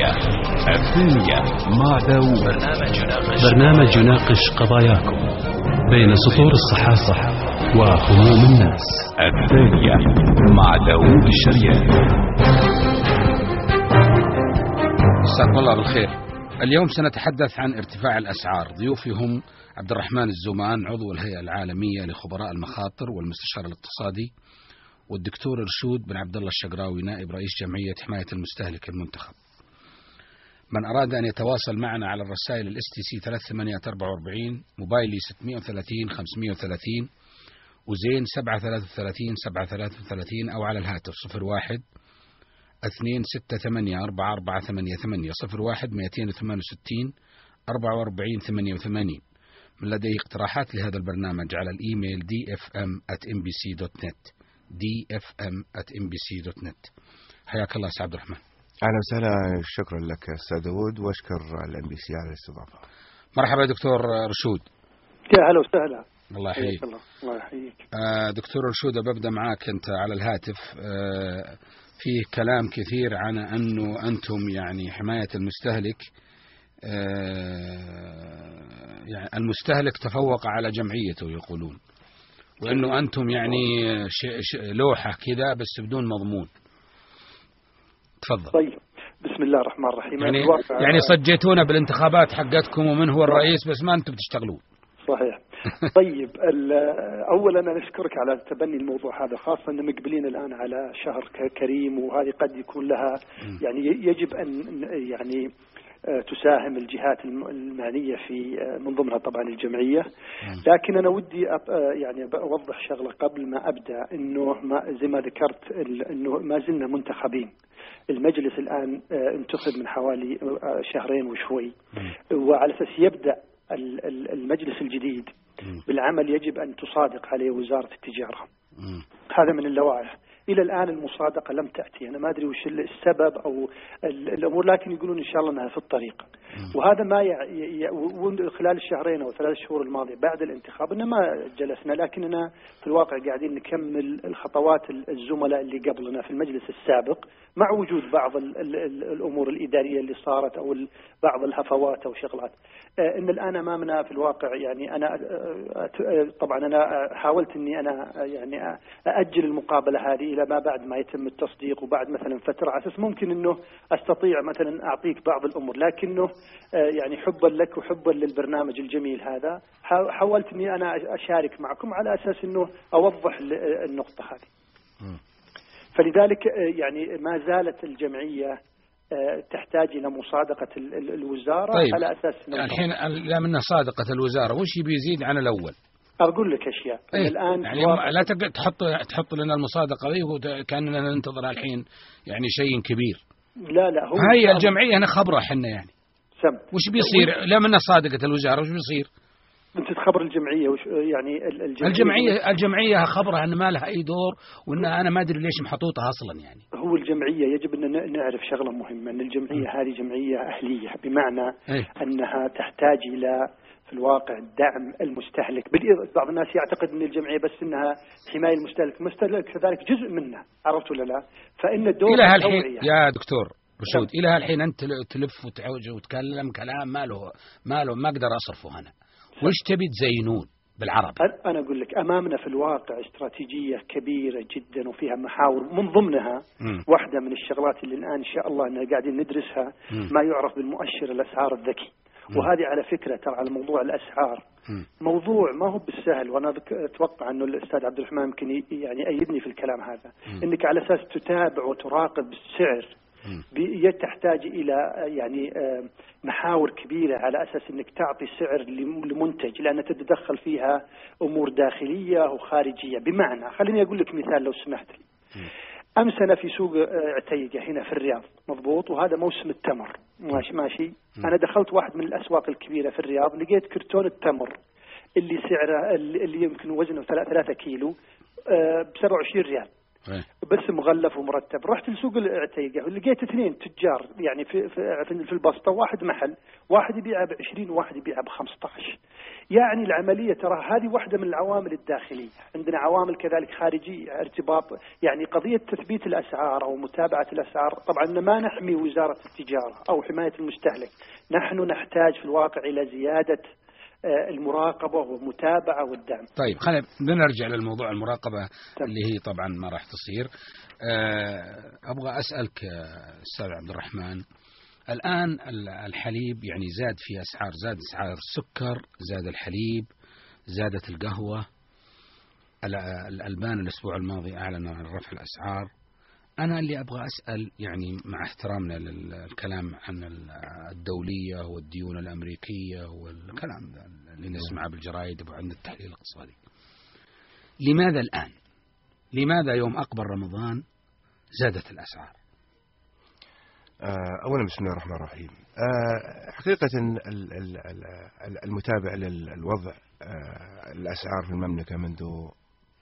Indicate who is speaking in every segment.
Speaker 1: الثانية الثانية مع داوود.
Speaker 2: برنامج يناقش
Speaker 3: برنامج يناقش قضاياكم بين سطور الصحافة وهموم الناس.
Speaker 1: الثانية مع داوود الشريان.
Speaker 4: مساكم الله بالخير. اليوم سنتحدث عن ارتفاع الأسعار. ضيوفي هم عبد الرحمن الزمان عضو الهيئة العالمية لخبراء المخاطر والمستشار الاقتصادي والدكتور رشود بن عبد الله الشقراوي نائب رئيس جمعية حماية المستهلك المنتخب. من أراد أن يتواصل معنا على الرسائل ال STC 3844 موبايلي 630 530 وزين 733 733 أو على الهاتف 01 اثنين ستة ثمانية أربعة أربعة ثمانية ثمانية صفر واحد مئتين وثمانية وستين أربعة وأربعين ثمانية وثمانين. من لديه اقتراحات لهذا البرنامج على ال email dfm at mbc.net dfm at mbc.net حياك الله سعد الرحمن.
Speaker 5: أهلا وسهلا. شكرا لك أستاذ داوود وأشكر ال MBC على الاستضافة.
Speaker 4: مرحبا دكتور رشود.
Speaker 6: يا هلا وسهلا.
Speaker 4: الله يحييك.
Speaker 6: الله. يحييك.
Speaker 4: آه، دكتور رشود ببدأ معك أنت على الهاتف. آه، فيه كلام كثير عن أنه أنتم يعني حماية المستهلك. آه، يعني المستهلك تفوق على جمعيته يقولون. وأنه أنتم يعني ش ش لوحة كذا بس بدون مضمون. تفضل.
Speaker 6: طيب بسم الله الرحمن الرحيم.
Speaker 4: يعني يعني صجيتونا بالانتخابات حقتكم ومن هو الرئيس بس ما أنتم بتشتغلون.
Speaker 6: صحيح. طيب اولا أنا أشكرك على تبني الموضوع هذا خاصة ان مقبلين الآن على شهر كريم وهذه قد يكون لها يعني يجب ان يعني آه، تساهم الجهات الم- المعنيه في آه، من ضمنها طبعا الجمعية. لكن أنا ودي آه، يعني أوضح شغلة قبل ما أبدأ إنه ما زي ما ذكرت إنه ما زلنا منتخبين. المجلس الآن آه، انتخب من حوالي آه، شهرين وشوي. وعلى ال- ال- المجلس الجديد بالعمل يجب أن تصادق عليه وزارة التجارة.
Speaker 4: مم.
Speaker 6: هذا من اللوائح. إلى الآن المصادقة لم تأتي أنا ما أدري وش السبب أو ال- الأمور لكن يقولون إن شاء الله إنها في الطريق وهذا ما. ي... ي... خلال الشهرين أو ثلاث شهور الماضية بعد الانتخاب إنه ما جلسنا لكننا في الواقع قاعدين نكمل الخطوات ال- الزملاء اللي قبلنا في المجلس السابق مع وجود بعض ال... ال... ال- الأمور الإدارية اللي صارت أو. بعض الهفوات أو شغلات آه، إن الآن أمامنا في الواقع يعني أنا آه، آه، طبعا أنا حاولت إني أنا يعني أأجل المقابلة هذه إلى ما بعد ما يتم التصديق وبعد مثلا فترة على أساس ممكن إنه أستطيع مثلا أعطيك بعض الأمور لكنه آه، يعني حبا لك وحبا للبرنامج الجميل هذا حا- حاولت إني أنا أشارك معكم على أساس إنه أوضح آه، النقطة هذه. فلذلك آه، يعني ما زالت الجمعية تحتاج إلى مصادقة ال- ال- الوزارة
Speaker 4: طيب.
Speaker 6: على أساس
Speaker 4: الحين لا منا صادقة الوزارة وش يبي يزيد عن الأول
Speaker 6: أقول لك أشياء.
Speaker 4: إيه؟
Speaker 6: الآن
Speaker 4: يعني ما- لا تقعد تحط تحط لنا المصادقة ذي وت- كأننا ننتظر الحين يعني شيء كبير.
Speaker 6: لا لا هو
Speaker 4: هاي الجمعية هنا خبرة إحنا يعني.
Speaker 6: سم.
Speaker 4: وش بيصير؟ لا منا صادقة الوزارة وش بيصير؟
Speaker 6: أنت تخبر الجمعية وش يعني ال- الجمعية.
Speaker 4: الجمعيه الجمعية خبرها إن ما لها أي دور وإن أنا ما أدري ليش محطوطة أصلا يعني.
Speaker 6: هو الجمعية يجب أن نعرف شغلة مهمة إن الجمعية هذه جمعية أهلية بمعنى
Speaker 4: إيه.
Speaker 6: أنها تحتاج إلى في الواقع دعم المستهلك بالإضافة- بعض الناس يعتقد إن الجمعية بس إنها حماية المستهلك المستهلك كذلك جزء منه عرفت ولا لا فإن الدور
Speaker 4: إلى هالحين. يا دكتور رشود. إلى هالحين تل- تلف وتعوج وتكلم كلام ما له ما له ما أقدر أصرفه هنا وش تبي تزينون بالعربي
Speaker 6: أنا- أنا أقول لك أمامنا في الواقع استراتيجية كبيرة جدا وفيها محاور من ضمنها
Speaker 4: مم.
Speaker 6: واحدة من الشغلات اللي الآن إن شاء الله أننا قاعدين ندرسها
Speaker 4: مم.
Speaker 6: ما يعرف بالمؤشر الأسعار الذكي وهذه على فكرة ترى على موضوع الأسعار.
Speaker 4: موضوع
Speaker 6: ما هو بالسهل وأنا ذك- أتوقع أنه الأستاذ عبد الرحمن يمكن يعني يأيدني في الكلام هذا. إنك على أساس تتابع وتراقب السعر تحتاج إلى آه، يعني آه، محاور كبيرة على أساس إنك تعطي سعر لم- لمنتج لأن تتدخل فيها أمور داخلية وخارجية. بمعنى خليني أقول لك مثال لو سمحت لي. امس أنا في سوق آه، عتيقه هنا في الرياض. مضبوط؟ وهذا موسم التمر. ماشي ماشي. أنا دخلت واحد من الأسواق الكبيرة في الرياض لقيت كرتون التمر اللي سعره اللي يمكن وزنه 3 كيلو ب 27 ريال. بس مغلف ومرتب. رحت لسوق العتيقة لقيت اثنين تجار يعني في في في البسطة واحد محل واحد يبيعها ب 20 وواحد يبيعها ب 15 يعني العملية ترى هذه واحدة من العوامل الداخلية. عندنا عوامل كذلك خارجية ارتباط يعني قضية تثبيت الأسعار أو متابعة الأسعار. طبعا ما نحمي وزارة التجارة أو حماية المستهلك. نحن نحتاج في الواقع إلى زيادة المراقبة والمتابعة والدعم.
Speaker 4: طيب خلينا بنرجع للموضوع المراقبة
Speaker 6: طيب.
Speaker 4: اللي هي طبعا ما راح تصير. آه، أبغى أسألك آه، أستاذ عبد الرحمن الآن ال- الحليب يعني زاد في أسعار زاد أسعار السكر زاد الحليب زادت القهوة. ال- الألبان الأسبوع الماضي أعلن عن رفع الأسعار. أنا اللي أبغى أسأل يعني مع احترامنا للكلام عن ال- الدولية والديون الأمريكية والكلام اللي نسمعه بالجرايد وعند التحليل الاقتصادي. لماذا الآن؟ لماذا يوم أقبل رمضان زادت الأسعار؟
Speaker 5: آه، أولا بسم الله الرحمن الرحيم. آه، حقيقة ال- ال- ال- ال- المتابع للوضع آه، الأسعار في المملكة منذ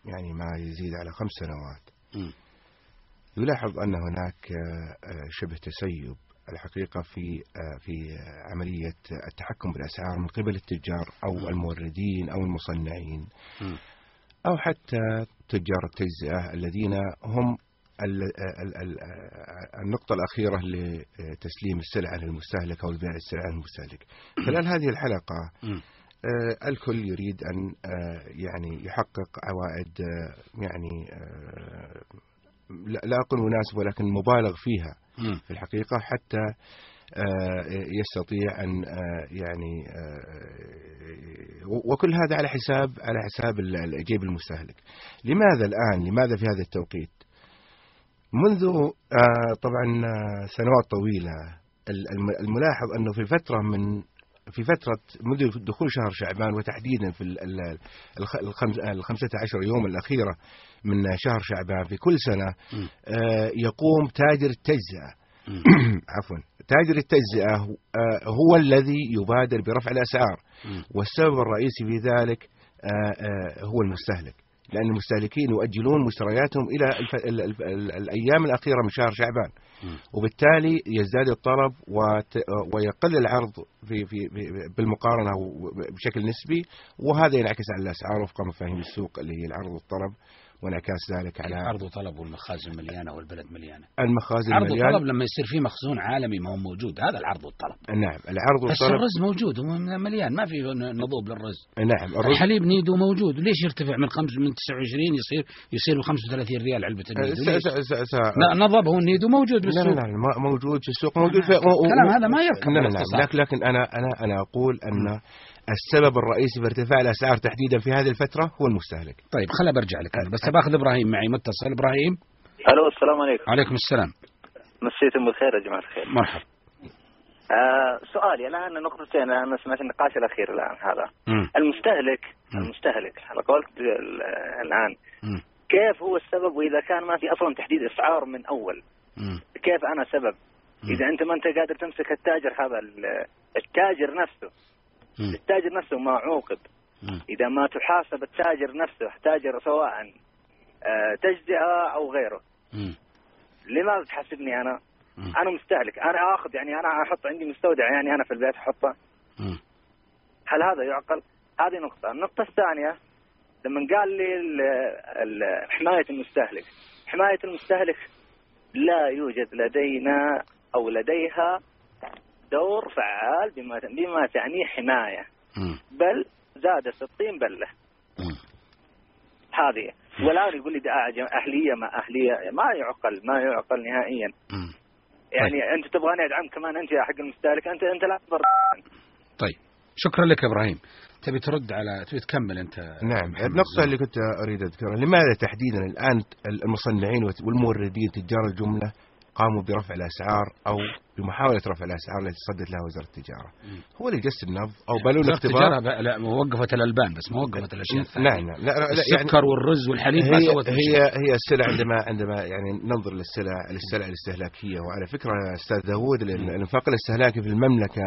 Speaker 5: يعني ما يزيد على خمس سنوات.
Speaker 4: مم.
Speaker 5: يلاحظ أن هناك آه، آه، شبه تسيب الحقيقة في آه، في عملية التحكم بالأسعار من قبل التجار أو الموردين أو المصنعين. أو حتى تجار التجزئة الذين هم ال- ال- ال- النقطة الأخيرة لتسليم السلعة للمستهلك أو لبيع السلعة للمستهلك خلال هذه الحلقة الكل يريد أن يعني يحقق عوائد يعني لا أقول مناسبة ولكن مبالغ فيها. في الحقيقة حتى آه، يستطيع أن آه، يعني آه، وكل هذا على حساب على حساب ال- ال- جيب المستهلك. لماذا الآن؟ لماذا في هذا التوقيت؟ منذ طبعا سنوات طويلة ال- الم- الملاحظ أنه في فترة من في فترة منذ دخول شهر شعبان وتحديدا في ال- ال- الخ- الخمس- الخمسة عشر يوم الأخيرة من شهر شعبان في كل سنة. آه، يقوم تاجر التجزئة. عفوا تاجر التجزئة هو- آه، هو الذي يبادر برفع الأسعار. والسبب الرئيسي في ذلك آه، هو المستهلك لأن المستهلكين يؤجلون مشترياتهم إلى. الأيام الأخيرة من شهر شعبان. وبالتالي يزداد الطلب. ويقل العرض في... في... بالمقارنة بشكل نسبي وهذا ينعكس على الأسعار وفق مفاهيم السوق اللي هي العرض والطلب وانعكاس ذلك على
Speaker 4: عرض وطلب والمخازن مليانة والبلد مليانة؟
Speaker 5: المخازن
Speaker 4: عرض
Speaker 5: المليان
Speaker 4: وطلب لما يصير في مخزون عالمي ما هو موجود هذا العرض والطلب.
Speaker 5: نعم العرض
Speaker 4: بس
Speaker 5: والطلب
Speaker 4: الرز موجود هو مليان ما في نضوب للرز.
Speaker 5: نعم الرز
Speaker 4: الحليب نيدو موجود ليش يرتفع من خمس من 29 يصير يصير ب 35 ريال النيدو.
Speaker 5: س... س...
Speaker 4: لا، نضب هو النيدو موجود
Speaker 5: لا لا
Speaker 4: بالسوق.
Speaker 5: لا ما- موجود في السوق موجود في
Speaker 4: الكلام هذا ما يركب
Speaker 5: لا لا. لا لكن لكن أنا أنا أنا أقول أن السبب الرئيسي في ارتفاع الأسعار تحديدا في هذه الفترة هو المستهلك
Speaker 4: طيب خلا برجع لك أنا، بس باخذ إبراهيم معي متصل إبراهيم
Speaker 2: ألو السلام عليكم
Speaker 4: عليكم السلام
Speaker 2: مسيتم بالخير يا جماعة الخير
Speaker 4: مرحبا
Speaker 2: آه سؤالي الآن نقطتين أنا سمعت النقاش الأخير الآن هذا
Speaker 4: مم.
Speaker 2: المستهلك
Speaker 4: مم.
Speaker 2: المستهلك على قولك ال- الآن
Speaker 4: مم.
Speaker 2: كيف هو السبب وإذا كان ما في أصلا تحديد أسعار من أول
Speaker 4: مم.
Speaker 2: كيف أنا سبب
Speaker 4: مم.
Speaker 2: إذا أنت ما أنت قادر تمسك التاجر هذا ال- التاجر نفسه. التاجر نفسه ما عوقب. إذا ما تحاسب التاجر نفسه تاجر سواء آه، تجزئة أو غيره. لماذا تحاسبني
Speaker 4: أنا؟
Speaker 2: أنا مستهلك أنا آخذ يعني أنا أحط عندي مستودع يعني أنا في البيت
Speaker 4: أحطه.
Speaker 2: هل هذا يعقل؟ هذه نقطة، النقطة الثانية لما قال لي ال- ال- حماية المستهلك، حماية المستهلك لا يوجد لدينا أو لديها دور فعال بما بما تعنيه حماية،
Speaker 4: مم.
Speaker 2: بل زادت الطين بلة،
Speaker 4: مم.
Speaker 2: هذه، والآن يقول لي أهلية ما أهلية، ما يعقل ما يعقل نهائيا،. يعني أنت تبغاني أدعم كمان أنت يا حق المستهلك، أنت أنت لا تضر.
Speaker 4: طيب. شكرا لك يا إبراهيم. تبي ترد على تبي تكمل أنت؟
Speaker 5: نعم. النقطة. اللي كنت أريد أذكرها. لماذا تحديدا الآن المصنعين والموردين تجار الجملة قاموا برفع الأسعار أو بمحاولة رفع الأسعار التي صدت لها وزارة التجارة. هو اللي جس النبض أو بلون
Speaker 4: وزارة
Speaker 5: اختبار.
Speaker 4: لا وقفت الألبان بس ما وقفت الأشياء الثانية.
Speaker 5: نعم نعم لا, لا يعني
Speaker 4: السكر والرز والحليب ما
Speaker 5: هي
Speaker 4: سوت
Speaker 5: هي
Speaker 4: مشكلة.
Speaker 5: هي السلع عندما عندما يعني ننظر للسلع للسلع الاستهلاكية. وعلى فكرة أستاذ داوود الانفاق الاستهلاكي في المملكة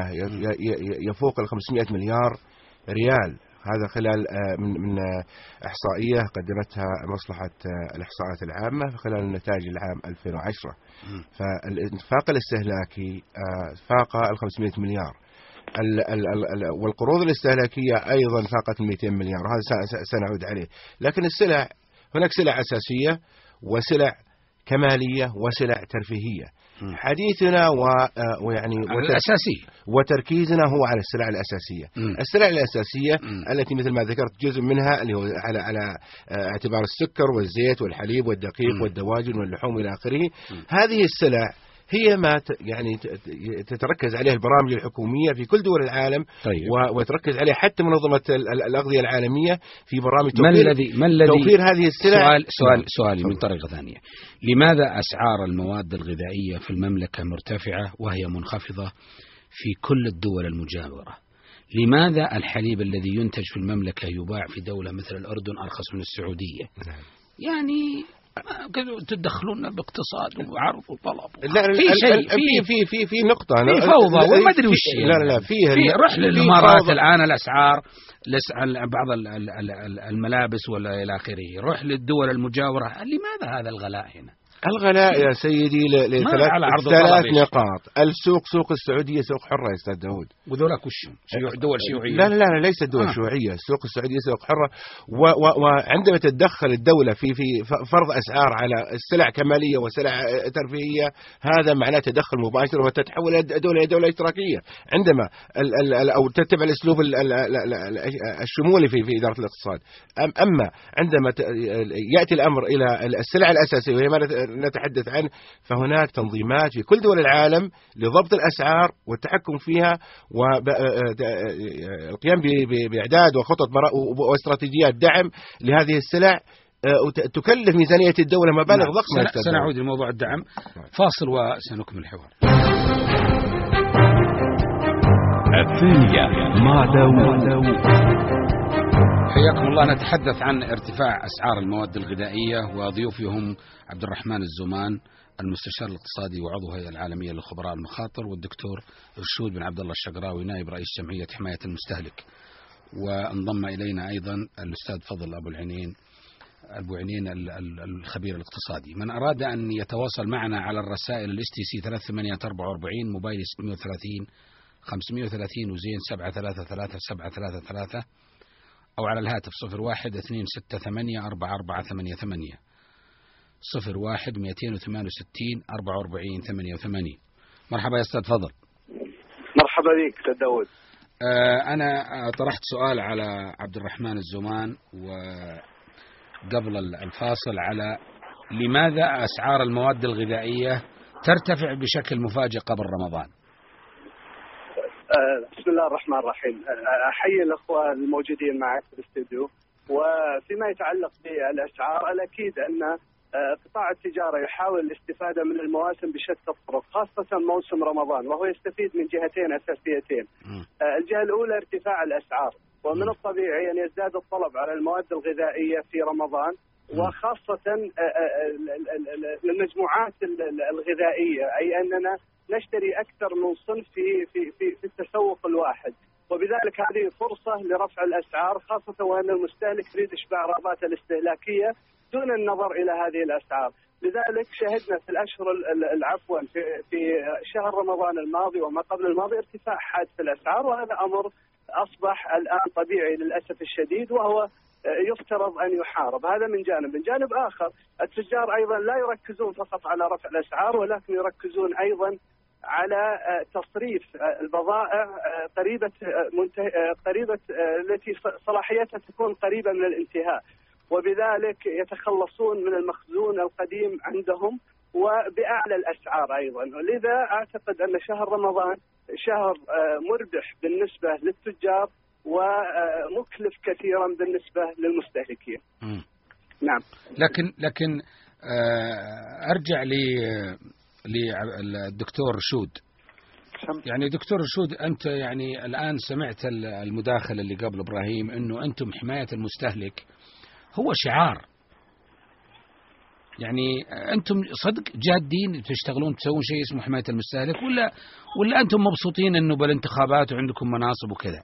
Speaker 5: يفوق ال 500 مليار ريال. هذا خلال آه، من من آه، إحصائية قدمتها مصلحة آه، الإحصاءات العامة خلال النتائج العام 2010
Speaker 4: مم.
Speaker 5: فالإنفاق الاستهلاكي فاق ال 500 مليار. ال ال ال ال والقروض الاستهلاكية أيضا فاقت ال 200 مليار وهذا سنعود عليه. لكن السلع هناك سلع أساسية وسلع كمالية وسلع ترفيهية
Speaker 4: مم.
Speaker 5: حديثنا و آه، ويعني وتر-
Speaker 4: الأساسية
Speaker 5: وتركيزنا هو على السلع الأساسية
Speaker 4: مم.
Speaker 5: السلع الأساسية
Speaker 4: مم.
Speaker 5: التي مثل ما ذكرت جزء منها اللي هو على على آه، اعتبار السكر والزيت والحليب والدقيق
Speaker 4: مم.
Speaker 5: والدواجن واللحوم إلى آخره
Speaker 4: مم.
Speaker 5: هذه السلع هي ما يعني تتركز عليها البرامج الحكومية في كل دول العالم
Speaker 4: طيب.
Speaker 5: وتركز عليها حتى منظمة ال- ال- الأغذية العالمية في برامج
Speaker 4: ما
Speaker 5: توفير,
Speaker 4: الذي ما الذي
Speaker 5: توفير هذه السلع؟
Speaker 4: سؤال سؤال سؤالي من. طريقة ثانية. لماذا أسعار المواد الغذائية في المملكة مرتفعة وهي منخفضة في كل الدول المجاورة؟ لماذا الحليب الذي ينتج في المملكة يباع في دولة مثل الأردن أرخص من السعودية؟
Speaker 5: نعم.
Speaker 4: يعني تدخلون باقتصاد وعرض وطلب.
Speaker 5: لا
Speaker 4: في شيء
Speaker 5: في في في في نقطة. أنا-
Speaker 4: في فوضى وما أدري وش.
Speaker 5: لا لا
Speaker 4: في روح
Speaker 5: في
Speaker 4: للإمارات
Speaker 5: فوضى.
Speaker 4: الآن الأسعار لس- ال- بعض ال- ال- ال- ال- الملابس ولا إلى آخره. روح للدول المجاورة. لماذا هذا الغلاء هنا؟
Speaker 5: الغلاء يا سيدي لثلاث؟ نقاط. السوق سوق السعودية سوق حرة يا أستاذ داود
Speaker 4: وذولاك وش؟ شيوع دول شيوعية.
Speaker 5: لا لا لا ليست دول
Speaker 4: آه.
Speaker 5: شيوعية. السوق السعودية سوق حرة. وعندما تتدخل الدولة في في فرض أسعار على السلع كمالية وسلع ترفيهية هذا معناه تدخل مباشر وتتحول إلى دولة إلى دولة إشتراكية. عندما ال ال ال أو تتبع الأسلوب ال- ال- ال- ال- ال- الشمولي في في إدارة الاقتصاد. أم أما عندما يأتي الأمر إلى السلع الأساسية وهي نتحدث عنه فهناك تنظيمات في كل دول العالم لضبط الأسعار والتحكم فيها والقيام بإعداد وخطط واستراتيجيات دعم لهذه السلع آه، تكلف ميزانية الدولة مبالغ
Speaker 4: نعم.
Speaker 5: ضخمة
Speaker 4: سنعود لموضوع الدعم. فاصل وسنكمل الحوار.
Speaker 1: الثانية مع داوود؟
Speaker 4: حياكم الله. نتحدث عن ارتفاع أسعار المواد الغذائية وضيوفي هم عبد الرحمن الزمان المستشار الاقتصادي وعضو هيئة العالمية لخبراء المخاطر والدكتور ارشود بن عبد الله الشقراوي نائب رئيس جمعيه حماية المستهلك. وانضم إلينا أيضا الأستاذ فضل أبو العينين أبو ال- الخبير الاقتصادي. من أراد أن يتواصل معنا على الرسائل ال STC 3844 موبايلي 630 530 وزين 733 733 أو على الهاتف صفر واحد اثنين ستة ثمانية أربعة أربعة ثمانية ثمانية. صفر واحد مئتين وثمان وستين أربعة وأربعين ثمانية وثمانين مرحبا يا أستاذ فضل.
Speaker 2: مرحبا بك أستاذ داود
Speaker 4: آه، أنا طرحت سؤال على عبد الرحمن الزمان وقبل ال- الفاصل على لماذا أسعار المواد الغذائية ترتفع بشكل مفاجئ قبل رمضان؟
Speaker 7: بسم الله الرحمن الرحيم. آه، أحيي الأخوة الموجودين معك في الاستوديو. وفيما يتعلق بالاسعار الأكيد أن آه، قطاع التجارة يحاول الاستفادة من المواسم بشتى الطرق خاصة موسم رمضان وهو يستفيد من جهتين
Speaker 4: أساسيتين.
Speaker 7: آه، الجهة الأولى ارتفاع الأسعار ومن الطبيعي أن يزداد الطلب على المواد الغذائية في رمضان وخاصة آه، آه، ال- ال- ال- ال- المجموعات ال- ال- الغذائية أي أننا نشتري أكثر من صنف في في في, في التسوق الواحد. وبذلك هذه فرصة لرفع الأسعار خاصة وأن المستهلك يريد إشباع رغباته الاستهلاكية دون النظر إلى هذه الأسعار. لذلك شهدنا في الأشهر ال- ال- العفوا في, في شهر رمضان الماضي وما قبل الماضي ارتفاع حاد في الأسعار وهذا أمر أصبح الآن طبيعي للأسف الشديد وهو يفترض أن يحارب. هذا من جانب. من جانب آخر التجار أيضا لا يركزون فقط على رفع الأسعار ولكن يركزون أيضا على آه، تصريف آه، البضائع آه، قريبة منته... قريبة التي صلاحيتها تكون قريبة من الانتهاء. وبذلك يتخلصون من المخزون القديم عندهم وبأعلى الأسعار أيضا. لذا أعتقد أن شهر رمضان شهر مربح بالنسبة للتجار ومكلف كثيرا بالنسبة للمستهلكين. نعم.
Speaker 4: لكن لكن أرجع ل للدكتور رشود. يعني دكتور رشود أنت يعني الآن سمعت ال- المداخلة اللي قبل إبراهيم إنه أنتم حماية المستهلك. هو شعار. يعني أنتم صدق جادين تشتغلون تسوون شيء اسمه حماية المستهلك ولا ولا أنتم مبسوطين إنه بالانتخابات وعندكم مناصب وكذا؟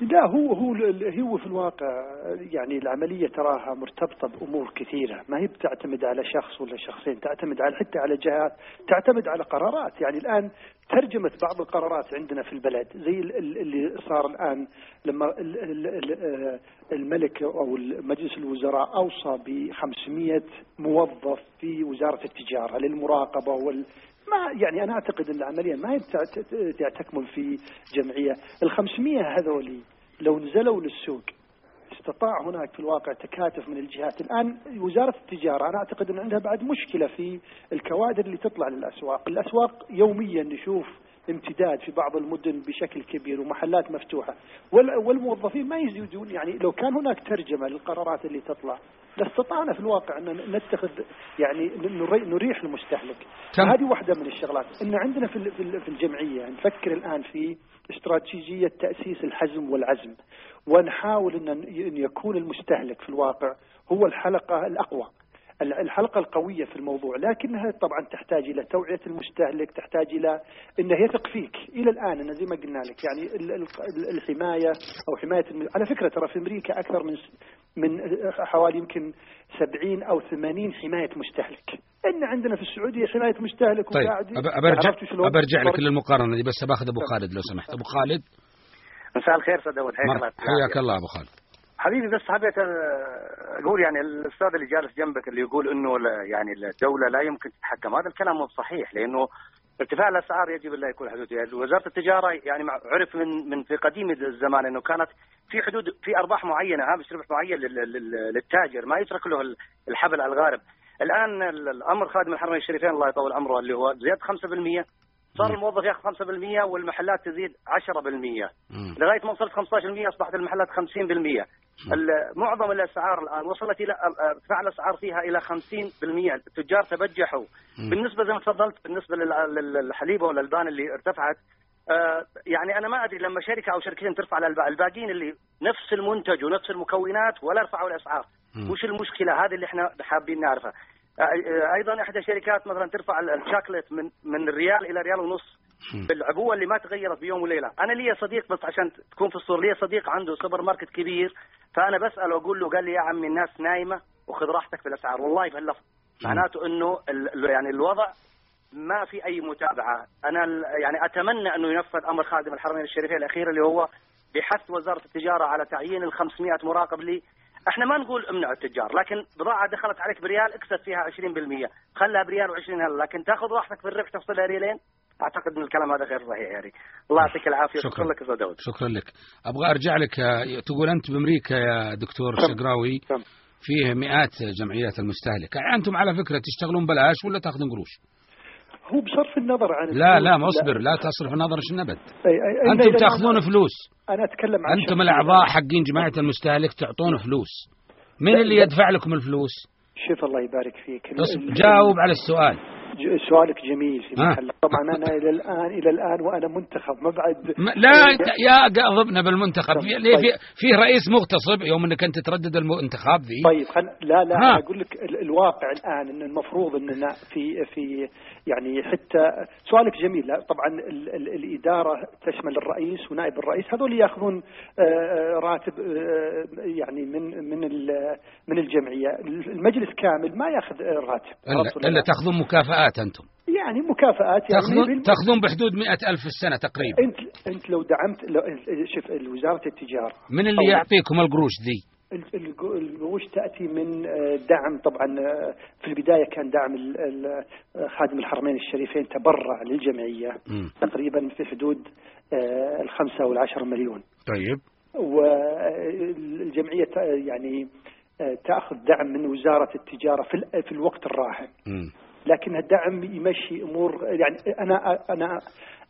Speaker 6: لا هو هو هو في الواقع يعني العملية تراها مرتبطة بأمور كثيرة. ما هي بتعتمد على شخص ولا شخصين تعتمد على حتى على جهات تعتمد على قرارات. يعني الآن ترجمه بعض القرارات عندنا في البلد زي ال- ال- اللي صار الآن لما ال- الملك أو مجلس الوزراء أوصى ب 500 موظف في وزارة التجارة للمراقبة وال ما يعني أنا أعتقد أن العملية ما هي بتع- ت- تكمن في جمعية، ال 500 هذولي لو نزلوا للسوق استطاع هناك في الواقع تكاتف من الجهات. الآن وزارة التجارة أنا أعتقد أن عندها بعد مشكلة في الكوادر اللي تطلع للأسواق. الأسواق يوميا نشوف امتداد في بعض المدن بشكل كبير ومحلات مفتوحة. وال- والموظفين ما يزيدون يعني لو كان هناك ترجمة للقرارات اللي تطلع لاستطعنا في الواقع أن نتخذ يعني نري- نريح المستهلك. هذه واحدة من الشغلات. أن عندنا في في ال- في الجمعية نفكر الآن في استراتيجية تأسيس الحزم والعزم ونحاول أن يكون المستهلك في الواقع هو الحلقة الأقوى. ال- الحلقة القوية في الموضوع لكنها طبعا تحتاج إلى توعية المستهلك تحتاج إلى أنه يثق فيك إلى الآن أنا زي ما قلنا لك يعني ال- ال- الحماية أو حماية الم... على فكرة ترى في أمريكا أكثر من من حوالي يمكن 70 أو 80 حماية مستهلك. إن عندنا في السعودية حماية مستهلك
Speaker 4: طيب أبرجع؟ أبرجع لك للمقارنة دي بس باخذ أبو خالد لو سمحت. أبو خالد؟
Speaker 8: مساء الخير أستاذ حياك الله
Speaker 4: مرحبا. حياك الله أبو خالد.
Speaker 8: حبيبي بس حبيت أقول يعني الأستاذ اللي جالس جنبك اللي يقول إنه يعني الدولة لا يمكن تتحكم. هذا الكلام مو صحيح لأنه ارتفاع الأسعار يجب لا يكون حدود. يعني وزارة التجارة يعني عرف من من في قديم الزمان إنه كانت في حدود في أرباح معينة هامش ربح معين لل- لل- للتاجر ما يترك له ال- الحبل على الغارب. الآن ال- الأمر خادم الحرمين الشريفين الله يطول عمره اللي هو زيادة 5% صار الموظف ياخذ 5% والمحلات تزيد 10%
Speaker 4: مم.
Speaker 8: لغاية ما وصلت 15% أصبحت المحلات 50% ال- معظم الأسعار الآن وصلت إلى أرتفاع الأسعار فيها إلى 50% التجار تبجحوا.
Speaker 4: مم.
Speaker 8: بالنسبة زي ما تفضلت بالنسبة لل- لل- للحليب والألبان اللي ارتفعت آه، يعني أنا ما أدري لما شركة أو شركتين ترفع الباقيين اللي نفس المنتج ونفس المكونات ولا رفعوا الأسعار.
Speaker 4: مم.
Speaker 8: وش المشكلة؟ هذه اللي إحنا حابين نعرفها. أيضا إحدى الشركات مثلا ترفع ال- الشوكليت من من ريال إلى ريال ونص. بالعبوه اللي ما تغيرت بيوم وليلة، أنا لي صديق بس عشان تكون في الصورة لي صديق عنده سوبر ماركت كبير فأنا بسأله أقول له قال لي يا عمي الناس نايمة وخذ راحتك في الأسعار. والله بهاللفظ معناته إنه يعني الوضع ما في أي متابعة، أنا يعني أتمنى إنه ينفذ أمر خادم الحرمين الشريفين الأخير اللي هو بحث وزارة التجارة على تعيين ال 500 مراقب لي إحنا ما نقول امنع التجار لكن بضاعة دخلت عليك بريال اكسب فيها 20% خلها بريال و20 هلا لكن تاخذ راحتك في الربح تفصلها ريالين أعتقد إن الكلام هذا غير صحيح يعني الله يعطيك العافية
Speaker 4: شكراً.
Speaker 8: لك أستاذ داود
Speaker 4: شكرا لك أبغى أرجع لك آه، تقول أنت بأمريكا يا دكتور. شقراوي. فيه مئات جمعيات المستهلك يعني أنتم على فكرة تشتغلون بلاش ولا تاخذون قروش
Speaker 6: هو بصرف النظر عن
Speaker 4: لا لا ما اصبر لا تصرف النظر إيش النبد
Speaker 6: أي- أي- إلا-
Speaker 4: تأخذون فلوس.
Speaker 6: أنا أتكلم عن
Speaker 4: أنتم
Speaker 6: شخصية.
Speaker 4: الأعضاء حقين جماعة المستهلك تعطون فلوس. من اللي يدفع لكم الفلوس؟
Speaker 6: شوف الله يبارك فيك.
Speaker 4: جاوب على السؤال.
Speaker 6: سؤالك جميل. في
Speaker 4: ها.
Speaker 6: محله طبعا أنا إلى الان إلى الآن وأنا منتخب ما بعد
Speaker 4: ما لا أنت يا قاضبنا بالمنتخب. في ليه في فيه رئيس مغتصب يوم إنك أنت تردد المنتخب ذي.
Speaker 6: طيب خل... لا لا. أنا أقول لك ال- الواقع الآن إن المفروض إننا في في يعني حتى سؤالك جميل. لا طبعا ال... ال... الإدارة تشمل الرئيس ونائب الرئيس. هذول يأخذون آه، آه، راتب آه، يعني من من ال- من الجمعية. المجلس كامل ما يأخذ آه، راتب.
Speaker 4: الا, إلا
Speaker 6: لا؟
Speaker 4: تأخذون مكافآت أنتم.
Speaker 6: يعني مكافآت يعني
Speaker 4: تاخذون تأخذون بحدود مئة ألف في السنة تقريبا.
Speaker 6: انت أنت لو دعمت لو شوف وزارة التجارة.
Speaker 4: من اللي
Speaker 6: أو-
Speaker 4: يعطيكم القروش ذي
Speaker 6: ال- ال- القروش تأتي من آه، دعم طبعا آه، في البداية كان دعم آه، خادم الحرمين الشريفين تبرع للجمعية
Speaker 4: مم.
Speaker 6: تقريبا في حدود الخمسة والعشرة مليون.
Speaker 4: طيب.
Speaker 6: والجمعيه يعني تأخذ دعم من وزارة التجارة في في الوقت الراهن. لكن الدعم يمشي أمور يعني أنا أنا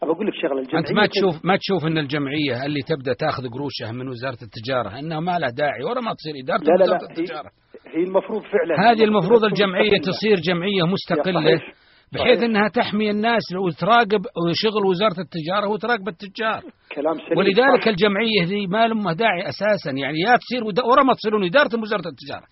Speaker 6: ابى أقول لك شغلة الجمعية
Speaker 4: أنت ما تشوف ما تشوف إن الجمعية اللي تبدأ تاخذ قروشها من وزارة التجارة إنها ما لها داعي ولا ما تصير إدارة
Speaker 6: لا لا لا هي,
Speaker 4: التجارة
Speaker 6: هي المفروض فعلا
Speaker 4: هذه المفروض الجمعية
Speaker 6: مستقلة.
Speaker 4: تصير جمعية مستقلة
Speaker 6: صحيح.
Speaker 4: بحيث
Speaker 6: صحيح.
Speaker 4: إنها تحمي الناس وتراقب وشغل وزارة التجارة وتراقب التجار
Speaker 6: كلام سليم
Speaker 4: ولذلك
Speaker 6: صح.
Speaker 4: الجمعية ذي ما لها داعي أساسا يعني يا تصير ورا ما تصيرون إدارة وزارة
Speaker 6: التجارة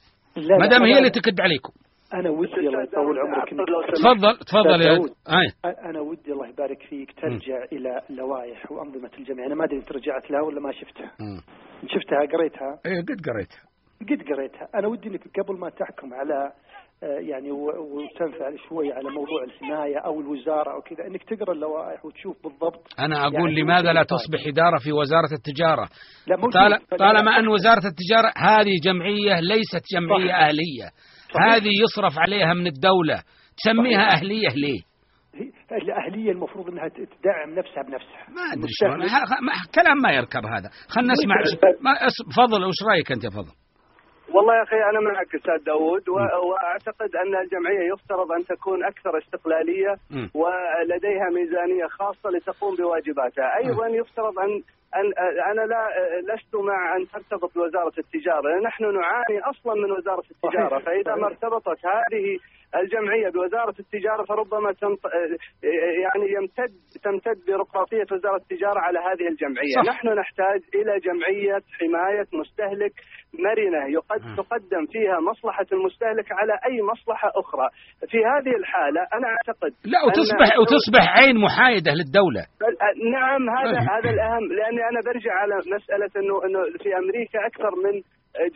Speaker 4: ما دام هي اللي. تكد عليكم
Speaker 6: أنا ودي الله يطول عمرك
Speaker 4: تفضل تفضل يا. اي
Speaker 6: أنا ودي الله يبارك فيك ترجع إلى اللوائح وأنظمة الجمعيه أنا ما أدري انت رجعت لها ولا ما شفتها.
Speaker 4: مم.
Speaker 6: شفتها قريتها؟
Speaker 4: اي قد قريتها.
Speaker 6: قد قريتها. أنا ودي إنك قبل ما تحكم على آه، يعني و- وتنفعل شوي على موضوع الحماية أو الوزارة أو كذا إنك تقرأ اللوائح وتشوف بالضبط.
Speaker 4: أنا أقول
Speaker 6: يعني
Speaker 4: لماذا لا تصبح إدارة في
Speaker 6: وزارة
Speaker 4: التجارة؟ طالما أن وزارة التجارة هذه جمعية ليست جمعية
Speaker 6: صح. أهلية.
Speaker 4: هذه يصرف عليها من الدولة. تسميها
Speaker 6: صحيح.
Speaker 4: أهلية ليه؟
Speaker 6: هي- الأهلية المفروض إنها ت- تدعم نفسها بنفسها.
Speaker 4: ما أدري شلون. كلام ما يركب هذا. خلينا نسمع ما أس- فضل وش رأيك أنت يا فضل؟
Speaker 7: والله يا أخي أنا معك أستاذ داوود وأعتقد أن الجمعية يفترض أن تكون أكثر
Speaker 4: استقلالية.
Speaker 7: ولديها ميزانية خاصة لتقوم بواجباتها، أيضا يفترض ان ان أنا لا لست مع أن ترتبط بوزاره التجارة، نحن نعاني أصلا من وزارة التجارة،
Speaker 6: صحيح.
Speaker 7: فإذا ما ارتبطت هذه الجمعية بوزارة التجارة فربما تنط... يعني يمتد تمتد بيروقراطيه وزارة التجارة على هذه الجمعية،
Speaker 4: صح.
Speaker 7: نحن نحتاج إلى جمعية حماية مستهلك مرنة يقد. تقدم فيها مصلحة المستهلك على أي مصلحة أخرى، في هذه الحالة أنا أعتقد
Speaker 4: لا
Speaker 7: أن
Speaker 4: وتصبح
Speaker 7: الدولة-
Speaker 4: وتصبح عين محايدة للدولة
Speaker 7: نعم هذا
Speaker 4: أه.
Speaker 7: هذا الأهم لأني أنا برجع على مسألة انه إنه في أمريكا أكثر من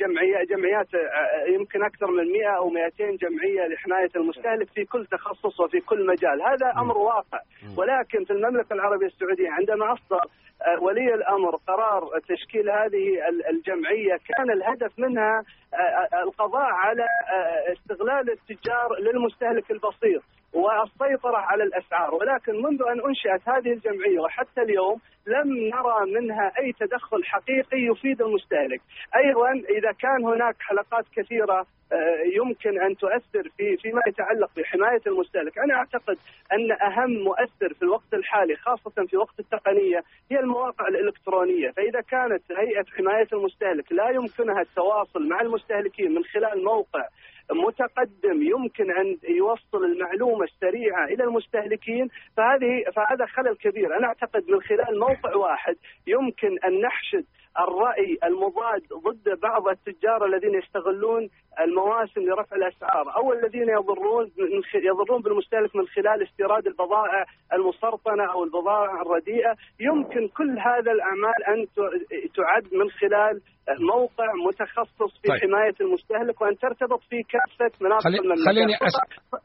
Speaker 7: جمعيه جمعيات آه، يمكن أكثر من 100 أو 200 جمعية لحماية المستهلك في كل تخصص وفي كل مجال، هذا أمر واقع. ولكن في المملكة العربية السعودية عندما أصدر آه، ولي الأمر قرار تشكيل هذه ال- الجمعية كان الهدف منها آه، آه، القضاء على آه، استغلال التجار للمستهلك البسيط والسيطرة على الأسعار. ولكن منذ أن أنشأت هذه الجمعية وحتى اليوم لم نرى منها أي تدخل حقيقي يفيد المستهلك. أيضا إذا كان هناك حلقات كثيرة آه، يمكن أن تؤثر في فيما يتعلق بحماية المستهلك. أنا أعتقد أن أهم مؤثر في الوقت الحالي خاصة في وقت التقنية هي المواقع الإلكترونية. فإذا كانت هيئة حماية المستهلك لا يمكنها التواصل مع المستهلكين من خلال موقع متقدم يمكن أن يوصل المعلومة السريعة إلى المستهلكين فهذه فهذا خلل كبير، أنا أعتقد من خلال موقع واحد يمكن أن نحشد الرأي المضاد ضد بعض التجار الذين يستغلون المواسم لرفع الأسعار. أو الذين يضرون يضرون بالمستهلك من خلال استيراد البضائع المسرطنة أو البضائع الرديئة، يمكن كل هذا الأعمال أن ت- تعد من خلال موقع متخصص في
Speaker 4: طيب.
Speaker 7: حماية المستهلك وأن ترتبط في كافة مناطق
Speaker 4: خلي-
Speaker 7: المملكة.
Speaker 4: خليني
Speaker 7: فقط-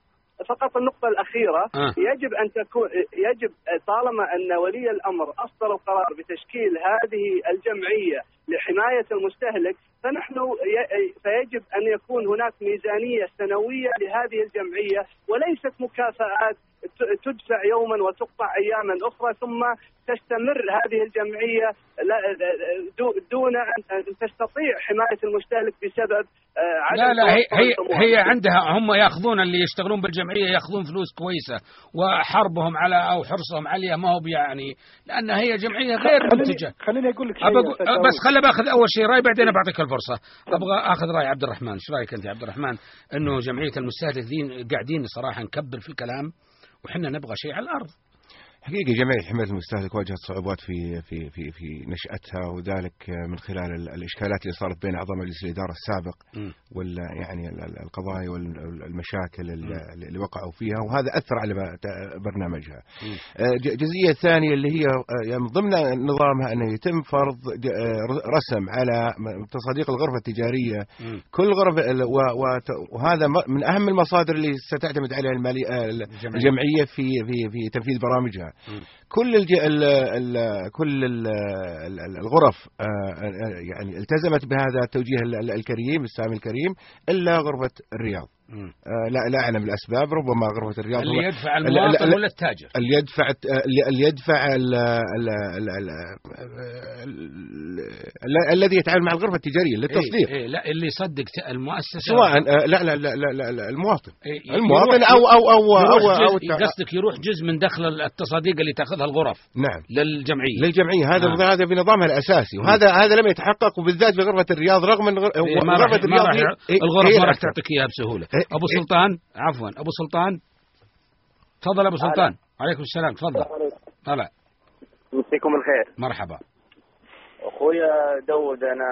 Speaker 7: فقط النقطة الأخيرة
Speaker 4: آه.
Speaker 7: يجب أن تكون يجب طالما أن ولي الأمر أصدر القرار بتشكيل هذه الجمعية لحماية المستهلك فنحن ي- فيجب أن يكون هناك ميزانية سنوية لهذه الجمعية وليست مكافآت تدفع يوما وتقطع أياما أخرى ثم تستمر هذه دو- دون أن أن تستطيع حماية المستهلك بسبب آه، عدم
Speaker 4: لا لا هي هي. هي عندها هم يأخذون اللي يشتغلون بالجمعية يأخذون فلوس كويسة وحربهم على أو حرصهم عليها ما هو بيعني لأن هي جمعية غير منتجة.
Speaker 6: خليني, خليني أقول لك شيء.
Speaker 4: بس خلي بأخذ أول شيء رأي بعدين بعطيك الفرصة. أبغى أخذ رأي عبد الرحمن. إيش رأيك أنت يا عبد الرحمن؟ إنه جمعية المستهلكين قاعدين صراحة نكبر في الكلام. وحنا نبغى شيء على الأرض.
Speaker 5: حقيقة جمعية حماية المستهلك واجهت صعوبات في في في في نشأتها وذلك من خلال ال- الإشكالات اللي صارت بين أعضاء مجلس الإدارة السابق
Speaker 4: م.
Speaker 5: وال يعني ال- ال- القضايا والمشاكل ال- اللي وقعوا فيها وهذا أثر على برنامجها. آه، الجزئية الثانية اللي هي آه، يعني من ضمن نظامها أنه يتم فرض آه، رسم على تصاديق الغرفة التجارية
Speaker 4: م.
Speaker 5: كل غرفة وهذا من أهم المصادر اللي ستعتمد عليها آه،.
Speaker 4: الجمعية
Speaker 5: في في في تنفيذ برامجها. كل الج... ال... ال... كل ال... ال- الغرف آه، آه، يعني التزمت بهذا التوجيه ال- ال- الكريم السامي الكريم إلا غرفة الرياض. لا لا أعلم الأسباب ربما غرفة الرياض
Speaker 4: اللي يدفع
Speaker 5: ال-
Speaker 4: المواطن
Speaker 5: ال-
Speaker 4: ولا التاجر؟
Speaker 5: اللي يدفع اللي اللي يدفع ال... ال... ال... ال... ال... ال... الذي يتعامل مع الغرفة التجارية للتصديق.
Speaker 4: إيه إيه لا اللي يصدق المؤسسة.
Speaker 5: سواء آه، لا لا لا لا, لا, لا المواطن.
Speaker 4: إيه،
Speaker 5: المواطن أو
Speaker 4: أو
Speaker 5: أو أو,
Speaker 4: أو, قصدك يروح جزء من دخل التصاديق اللي تأخذها الغرف
Speaker 5: نعم.
Speaker 4: للجمعية.
Speaker 5: للجمعية. هذا
Speaker 4: آه.
Speaker 5: هذا بنظامها الأساسي وهذا هذا لم يتحقق وبالذات في غرفة الرياض رغم إن
Speaker 4: إيه، غرفة
Speaker 5: الرياض
Speaker 4: الغرف ما راح. تعطيك إياها
Speaker 5: بسهولة.
Speaker 4: أبو
Speaker 5: إيه.
Speaker 4: سلطان عفوا أبو سلطان. تفضل أبو سلطان. عليكم السلام تفضل. طلع.
Speaker 9: يمسيكم الخير.
Speaker 4: مرحبا.
Speaker 9: أخويا داود أنا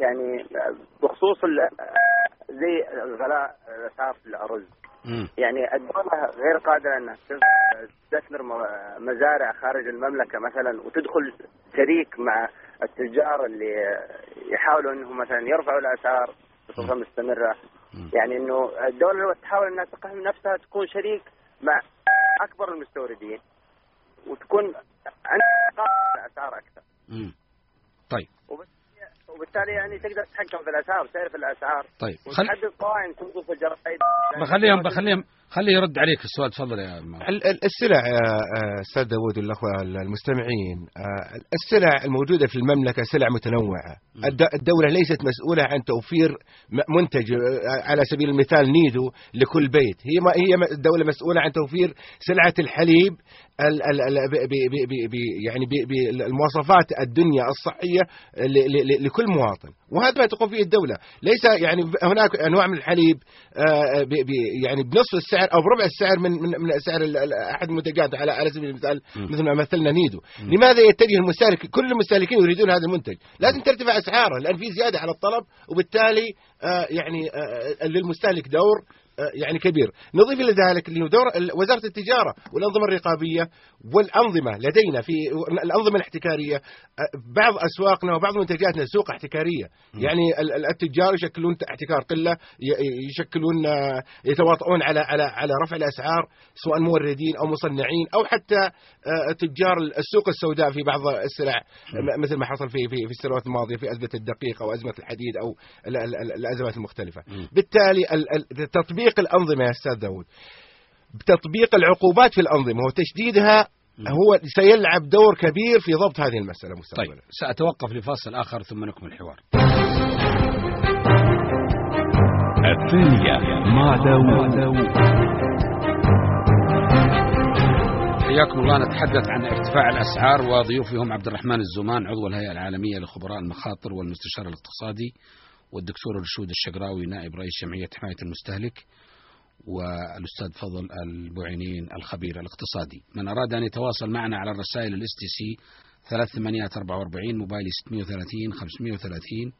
Speaker 9: يعني بخصوص زي غلاء الاسعار في الارز. يعني الدولة غير قادرة إنها تستثمر مزارع خارج المملكة مثلا وتدخل شريك مع التجار اللي يحاولوا إنهم مثلا يرفعوا الأسعار بصفة مستمرة. يعني إنه الدولة لو تحاول إنها تقحم نفسها تكون شريك مع أكبر المستوردين وتكون عندها الاسعار أكثر
Speaker 4: مم. طيب
Speaker 9: وبالتالي يعني تقدر تتحكم في الأسعار وتعرف الأسعار
Speaker 4: طيب.
Speaker 9: وتحدد قوائم تنظر في الجرائد
Speaker 4: بخليهم بخليهم خليه يرد عليك السؤال تفضل يا م-
Speaker 5: ال- ال- السلع يا آه، أستاذ داوود والأخوة المستمعين آه، السلع الموجودة في المملكة سلع متنوعة. الد- الدولة ليست مسؤولة عن توفير منتج آه، على سبيل المثال نيدو لكل بيت. هي ما هي الدولة مسؤولة عن توفير سلعة الحليب ال ال ال ب ب ب ب يعني ب- بالمواصفات الدنيا الصحية ل- ل- ل- لكل مواطن. وهذا ما تقوم فيه الدولة. ليس يعني هناك أنواع من الحليب آه، يعني بنصف السعر أو بربع السعر من من من سعر أحد المنتجات على على سبيل المثال مثل ما مثلنا نيدو. لماذا يتجه المستهلك كل المستهلكين يريدون هذا المنتج؟ لازم ترتفع أسعاره لأن في زيادة على الطلب وبالتالي آه، يعني آه، للمستهلك دور آه، يعني كبير. نضيف إلى ذلك أنه دور ال- وزارة التجارة والأنظمة الرقابية والأنظمة لدينا في الأنظمة الاحتكارية آه، بعض أسواقنا وبعض منتجاتنا سوق احتكارية. يعني ال- ال- التجار يشكلون احتكار قلة ي- يشكلون آه، يتواطؤون على على على رفع الأسعار سواء موردين أو مصنعين أو حتى آه، تجار السوق السوداء في بعض السلع. م- مثل ما حصل في في في السنوات الماضية في أزمة الدقيق أو أزمة الحديد أو ال- ال- ال- الأزمات المختلفة. بالتالي ال- تطبيق الأنظمة يا أستاذ داود تطبيق العقوبات في الأنظمة وتشديدها هو سيلعب دور كبير في ضبط هذه المسألة مستقبلا.
Speaker 4: طيب سأتوقف لفاصل آخر ثم نكمل الحوار.
Speaker 1: الثانية مع داوود.
Speaker 4: حياكم الله. نتحدث عن ارتفاع الأسعار وضيوفي هم عبد الرحمن الزمان عضو الهيئة العالمية لخبراء المخاطر والمستشار الاقتصادي والدكتور رشود الشقراوي نائب رئيس جمعية حماية المستهلك والأستاذ فضل البوعينين الخبير الاقتصادي. من أراد أن يتواصل معنا على الرسائل ال STC 3844 موبايلي 630 530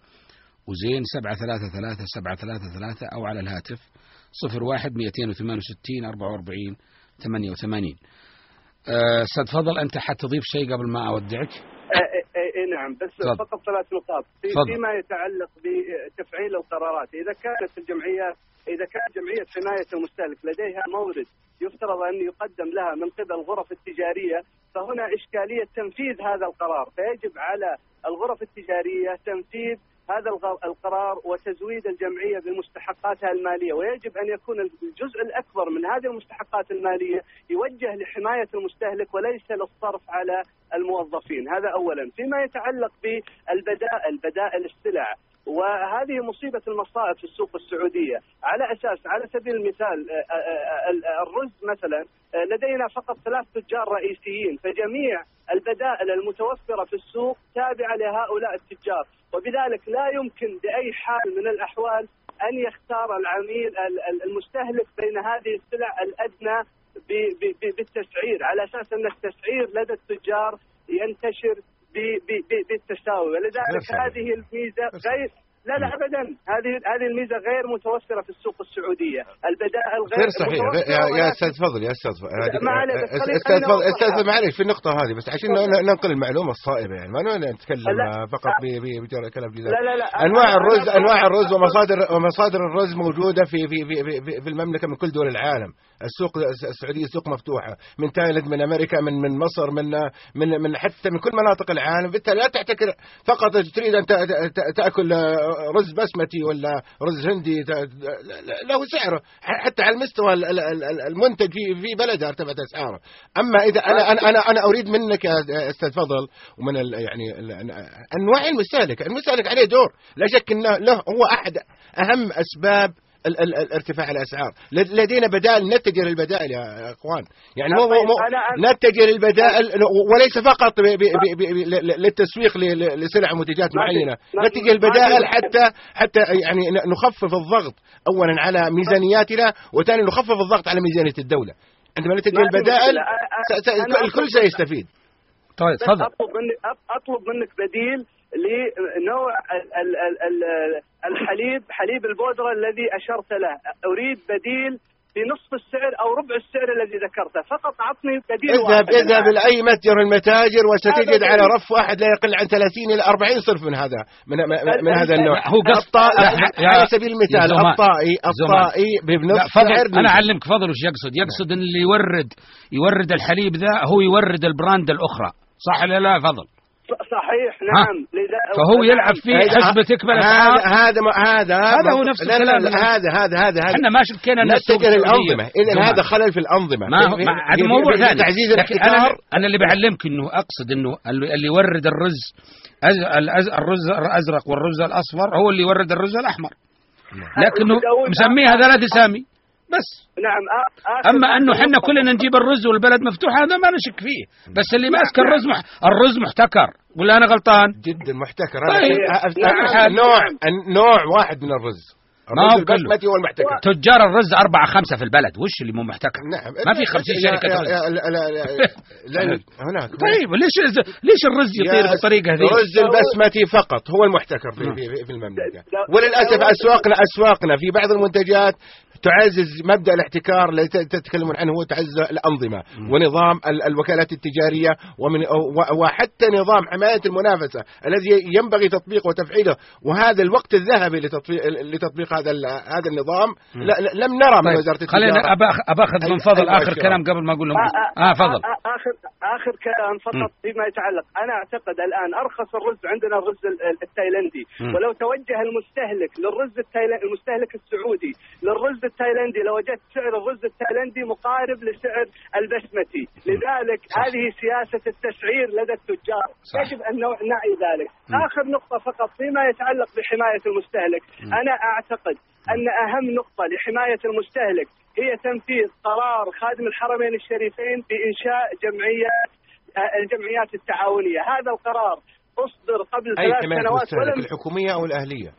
Speaker 4: وزين 733 733 أو على الهاتف 01 268 44 88 آه، أستاذ فضل أنت حتضيف شيء قبل ما أودعك؟
Speaker 7: اي نعم بس
Speaker 4: تفضل.
Speaker 7: فقط ثلاث نقاط في. فيما يتعلق بتفعيل القرارات إذا كانت الجمعيات إذا كانت جمعية حماية المستهلك لديها مورد يفترض أن يقدم لها من قبل الغرف التجارية فهنا إشكالية تنفيذ هذا القرار فيجب على الغرف التجارية تنفيذ هذا القرار وتزويد الجمعية بمستحقاتها المالية ويجب أن يكون الجزء الأكبر من هذه المستحقات المالية يوجه لحماية المستهلك وليس للصرف على الموظفين. هذا اولا. فيما يتعلق بالبدائل بدائل السلع وهذه مصيبة المصائب في السوق السعودية. على أساس على سبيل المثال آه، آه، آه، الرز مثلا لدينا فقط ثلاث تجار رئيسيين فجميع البدائل المتوفرة في السوق تابعة لهؤلاء التجار. وبذلك لا يمكن بأي حال من الأحوال أن يختار العميل ال- ال- المستهلك بين هذه السلع الأدنى ب- ب- ب- بالتسعير على أساس أن التسعير لدى التجار ينتشر ب- ب- ب- بالتساوي ولذلك
Speaker 5: صحيح.
Speaker 7: هذه الميزة غير لا لا ابدا. هذه هذه الميزة غير متوفرة في السوق السعودية، البدائل غير,
Speaker 5: غير صحيح. يا, أستاذ فضل يا أستاذ فضل.
Speaker 7: أستاذ
Speaker 5: فضل. أستاذ معلش في النقطة هذه بس عشان ننقل المعلومة الصائبة يعني. ما نتكلم. فقط ب- ب- بجرى كلام جدال
Speaker 7: لا لا لا. أنواع
Speaker 5: الرز أنواع الرز ومصادر ومصادر الرز موجودة في في في في, في المملكة من كل دول العالم. السوق السعودية سوق مفتوحه من تايلاند من أمريكا من من مصر من من من حتى من كل مناطق العالم. بالتالي لا تعتكر فقط تريد أن تأكل رز بسمتي ولا رز هندي. له سعره حتى على المستوى ال- ال- ال- المنتج في في بلده ارتفعت أسعاره. أما إذا أنا أنا أنا, أنا أريد منك يا أستاذ فضل ومن يعني ان نوعي المستهلك المستهلك عليه دور. لا شك إنه له هو أحد أهم أسباب ال- ال- ال- ارتفاع الأسعار. لد- لدينا بدائل نتجه للبدائل يا إخوان. يعني مو مو- نتجه للبدائل وليس فقط ب- ب- ب- ب- ل- للتسويق لسلع ومنتجات معينة.
Speaker 7: ما
Speaker 5: البدائل حتى حتى يعني نخفف الضغط اولا على ميزانياتنا وثانيا نخفف الضغط على ميزانية الدولة. عندما
Speaker 7: في
Speaker 5: البدائل الكل سيستفيد.
Speaker 4: طيب تفضل.
Speaker 7: أطلب منك أطلب منك بديل لنوع ال- ال- ال- ال- الحليب حليب البودرة الذي أشرت له أريد بديل بنصف السعر أو ربع السعر الذي ذكرته فقط أعطني بديل
Speaker 5: اذهب
Speaker 7: واحد
Speaker 5: اذهب
Speaker 7: الآن.
Speaker 5: لأي متجر من المتاجر وستجد على. رف واحد لا يقل عن 30 إلى 40 صرف من هذا من, من, هذا النوع
Speaker 4: هو
Speaker 5: على سبيل المثال. الطائي. الطائي بنصف
Speaker 4: فضل
Speaker 5: سعر
Speaker 4: أنا أعلمك فضل وش يقصد يقصد إن اللي يورد يورد الحليب ذا هو يورد البراند الأخرى صح ولا لا فضل
Speaker 7: صحيح نعم. لذا
Speaker 4: فهو يلعب في حسبة تكبر
Speaker 5: هذا هذا هذا
Speaker 4: هذا هو نفس
Speaker 5: لا- لا-
Speaker 4: الكلام.
Speaker 5: لا، هذا هذا هذا هذا
Speaker 4: إحنا ما شكينا ان
Speaker 5: نتجه للانظمه اذا. هذا خلل في الأنظمة.
Speaker 4: ما هو هذا موضوع ثاني.
Speaker 5: تعزيز
Speaker 4: لكن أنا
Speaker 5: الاحتكار.
Speaker 4: أنا اللي بعلمك إنه أقصد إنه اللي اللي يورد الرز الرز الأزرق والرز الأصفر هو اللي يورد الرز الأحمر. لكنه
Speaker 7: داود-
Speaker 4: مسميها ثلاث اسامي بس.
Speaker 7: نعم آخر- أما
Speaker 4: أنه
Speaker 7: إحنا.
Speaker 4: كلنا نجيب الرز والبلد مفتوح هذا ما نشك فيه. بس اللي ماسك
Speaker 7: نعم.
Speaker 4: الرز مح... الرز محتكر. ولا أنا غلطان؟
Speaker 5: جدا محتكر.
Speaker 4: طيب.
Speaker 5: هذا
Speaker 7: نعم.
Speaker 5: نوع نوع واحد من الرز.
Speaker 4: ما
Speaker 5: الرز
Speaker 4: هو.
Speaker 5: البسمتي هو المحتكر
Speaker 4: تجار الرز أربعة خمسة في البلد. وش اللي مو محتكر؟
Speaker 5: نعم.
Speaker 4: ما في 50
Speaker 5: يا-
Speaker 4: شركة رز.
Speaker 5: لا لا لا لا هناك.
Speaker 4: طيب ليش ليش الرز يطير بالطريقة هذه؟
Speaker 5: الرز البسمتي فقط هو المحتكر في, في, في المملكة. وللأسف أسواقنا أسواقنا في بعض المنتجات تعزز مبدأ الاحتكار الذي تتكلمون عنه هو تعزز الأنظمة ونظام ال- الوكالات التجارية ومن وحتى نظام حماية المنافسة الذي ينبغي تطبيقه وتفعيله. وهذا الوقت الذهبي لتطبيق, لتطبيق هذا هذا النظام لم نرى من
Speaker 4: طيب
Speaker 5: وزارة
Speaker 4: خلينا
Speaker 5: التجارة.
Speaker 4: أبا- أباخذ من
Speaker 5: أي-
Speaker 4: فضل
Speaker 5: أيوة
Speaker 4: آخر
Speaker 5: الشباب.
Speaker 4: كلام قبل ما أقول لهم.
Speaker 7: آ-
Speaker 4: آه
Speaker 7: آ-
Speaker 4: فضل.
Speaker 7: آ- آخر آخر كلام فقط فيما يتعلق. أنا أعتقد الآن أرخص الرز عندنا الرز ال- ال- التايلندي. ولو توجه المستهلك للرز التايلندي المستهلك السعودي للرز التايلندي لوجدت سعر الرز التايلندي مقارب لسعر البسمتي. لذلك
Speaker 4: صح.
Speaker 7: هذه سياسة التسعير لدى التجار.
Speaker 4: صح.
Speaker 7: يجب أن نعي ذلك. آخر نقطة فقط فيما يتعلق بحماية المستهلك. أنا أعتقد أن أهم نقطة لحماية المستهلك هي تنفيذ قرار خادم الحرمين الشريفين بإنشاء جمعية آه، الجمعيات التعاونية، هذا القرار أصدر قبل
Speaker 5: أي
Speaker 7: ثلاث سنوات ولم
Speaker 5: الحكومية أو الأهلية؟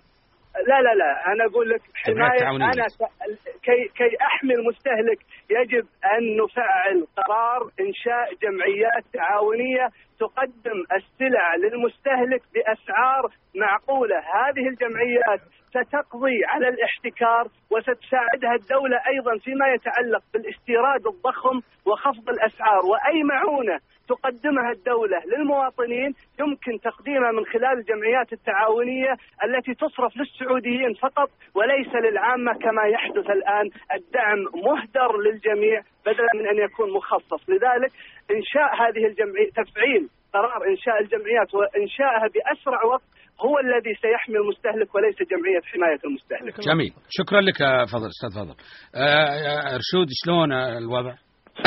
Speaker 7: لا لا لا. أنا أقول لك
Speaker 4: جمعية
Speaker 7: حماية. أنا كي كي احمي المستهلك يجب أن نفعل قرار إنشاء جمعيات تعاونية تقدم السلع للمستهلك بأسعار معقولة، هذه الجمعيات ستقضي على الاحتكار وستساعدها الدولة أيضا فيما يتعلق بالاستيراد الضخم وخفض الأسعار. وأي معونة تقدمها الدولة للمواطنين يمكن تقديمها من خلال الجمعيات التعاونية التي تصرف للسعوديين فقط وليس للعامة كما يحدث الآن. الدعم مهدر للجميع بدلا من أن يكون مخصص. لذلك إنشاء هذه الجمعية تفعيل قرار إنشاء الجمعيات وإنشائها بأسرع وقت هو الذي سيحمي المستهلك وليس جمعية حماية المستهلك.
Speaker 4: جميل. شكرا لك يا فضل أستاذ فضل. آه يا رشود شلون الوضع؟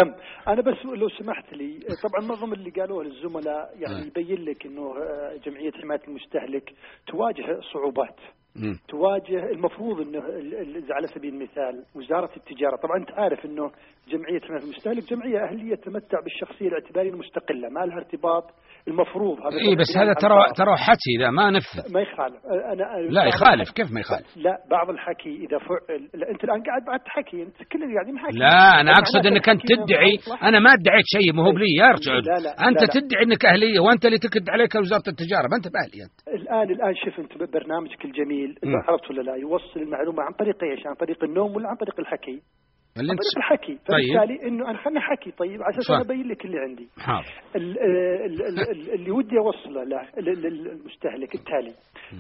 Speaker 6: سم. أنا بس لو سمحت لي طبعا معظم اللي قالوه الزملاء يعني
Speaker 4: نعم.
Speaker 6: يبين لك إنه آه، جمعية حماية المستهلك تواجه صعوبات.
Speaker 4: مم.
Speaker 6: تواجه المفروض إنه ال- ال- على سبيل المثال وزارة التجارة. طبعا أنت عارف إنه جمعية حماية المستهلك جمعية أهلية تتمتع بالشخصية الاعتبارية المستقلة ما لها ارتباط المفروض هذا
Speaker 4: اي بس هذا ترى ترى حكي ذا ما نفذ
Speaker 6: ما يخالف أنا
Speaker 4: لا يخالف كيف ما يخالف
Speaker 6: لا بعض الحكي إذا فعل لا أنت الآن قاعد بعد تحكي أنت كل قاعدين نحكي
Speaker 4: لا
Speaker 6: أنا
Speaker 4: أقصد إنك
Speaker 6: أنت
Speaker 4: تدعي. أنا ما ادعيت شيء مو بلي يا رجل
Speaker 6: أنت لا، لا.
Speaker 4: تدعي إنك أهلية وأنت اللي تكد عليك وزارة التجارة ما أنت بأهلي أنت
Speaker 6: الان الآن شوف أنت برنامجك الجميل. انت عرفت ولا لا يوصل المعلومة عن طريق إيش؟ عن طريق النوم ولا عن طريق الحكي؟
Speaker 4: اللي انت
Speaker 6: الحكي
Speaker 4: طيب.
Speaker 6: فبالتالي إنه أنا خلنا حكي طيب على
Speaker 4: أساس.
Speaker 6: أنا أبين لك اللي عندي
Speaker 4: حاضر
Speaker 6: ال- ال- ال- ال- اللي ودي أوصله له لل- للمستهلك التالي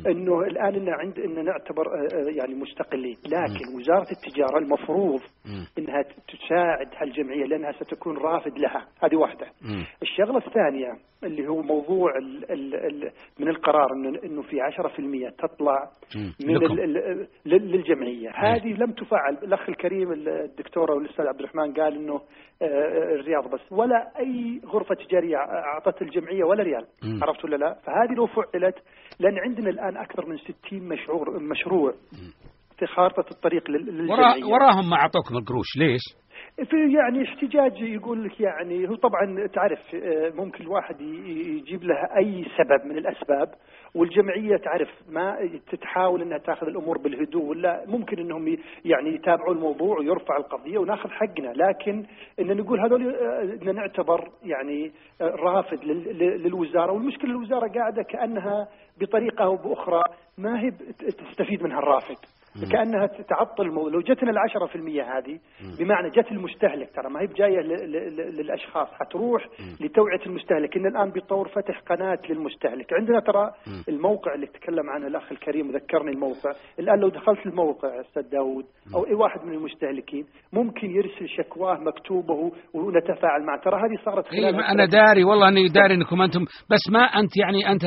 Speaker 6: إنه الآن إن عند إن نعتبر آه، آه، يعني مستقلين لكن وزارة التجارة المفروض
Speaker 4: مم.
Speaker 6: إنها تساعد هالجمعية لأنها ستكون رافد لها هذه واحدة
Speaker 4: مم.
Speaker 6: الشغلة الثانية اللي هو موضوع ال ال ال من القرار إنه إنه في 10% تطلع. من. ال ال للجمعية هذه لم تفعل الأخ الكريم الدكتور أو الاستاذ عبد الرحمن قال إنه آه، الرياض بس. ولا أي غرفة تجارية اعطت الجمعية ولا ريال. عرفت ولا لا؟ فهذه لو فعلت لأن عندنا الآن أكثر من 60 مشروع مشروع في خارطة الطريق للجمعية.
Speaker 4: وراهم ما اعطوكم القروش ليش؟
Speaker 6: في يعني احتجاج يقول لك يعني هو طبعا تعرف آه، ممكن الواحد يجيب له أي سبب من الأسباب والجمعية تعرف ما تتحاول إنها تأخذ الأمور بالهدوء ولا ممكن إنهم يعني يتابعوا الموضوع ويرفع القضية ونأخذ حقنا. لكن إن نقول هذول آه، إن نعتبر يعني آه، رافض لل- لل- للوزارة والمشكلة الوزارة قاعدة كأنها بطريقة أو بأخرى ما هي تستفيد منها الرافض كأنها تعطل الموضوع لو جتنا العشرة في المية هذه بمعنى جت المستهلك ترى ما هي بجاية ل- ل- ل- للأشخاص حتروح لتوعية المستهلك. إن الآن بيطور فتح قناة للمستهلك. عندنا ترى الموقع اللي تكلم عنه الأخ الكريم ذكرني الموقع. الآن لو دخلت الموقع أستاذ داود أو أي واحد من المستهلكين ممكن يرسل شكواه مكتوبه ونتفاعل معه. ترى هذه صارت
Speaker 4: إيه
Speaker 6: خلال
Speaker 4: أنا داري والله أني داري إنكم أنتم. بس ما أنت يعني أنت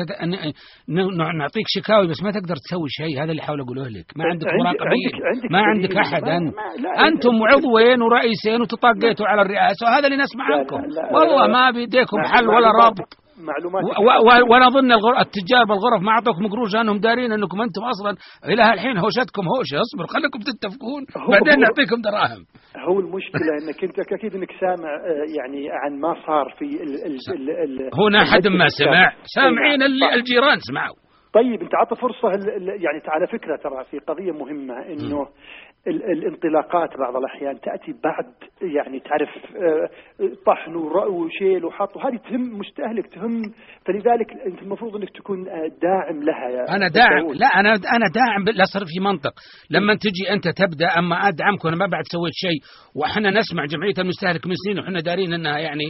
Speaker 4: نعطيك شكاوي بس ما تقدر تسوي شيء. والله اللي احاول اقوله لك ما عندك
Speaker 6: عندي-
Speaker 4: مراقبين.
Speaker 6: عندك- عندك
Speaker 4: ما عندك
Speaker 6: ما-
Speaker 4: انت أنتم عضوين ورئيسين وتطاقيتوا على الرئاسة وهذا اللي نسمع عنكم والله. ما بيديكم حل ولا رابط.
Speaker 6: معلومات
Speaker 4: وأنا اظن التجار بالغرف ما أعطوكم قروش لأنهم دارين أنكم أنتم أصلا إلى الحين هوشتكم هوشة. اصبر خليكم تتفقون. بعدين نعطيكم دراهم.
Speaker 6: هو المشكلة إنك أنت أكيد إنك سامع آه، يعني عن ما صار في ال ال ال ال
Speaker 4: هنا حد ما. سمع.
Speaker 6: أي
Speaker 4: سامعين. اللي الجيران سمعوا.
Speaker 6: طيب انت عطى فرصة ال- ال- يعني على فكرة ترى في قضية مهمة انه ال- الانطلاقات بعض الاحيان تاتي بعد يعني تعرف آه، طحن وشيل وحط وهذه تهم مستهلك تهم فلذلك انت المفروض انك تكون آه، داعم لها يا أنا
Speaker 4: داعم. لا أنا أنا داعم لا صار في منطق لما تجي انت تبدا اما ادعمك وأنا ما بعد سويت شيء وإحنا نسمع جمعيه المستهلك من سنين وحنا دارين انها يعني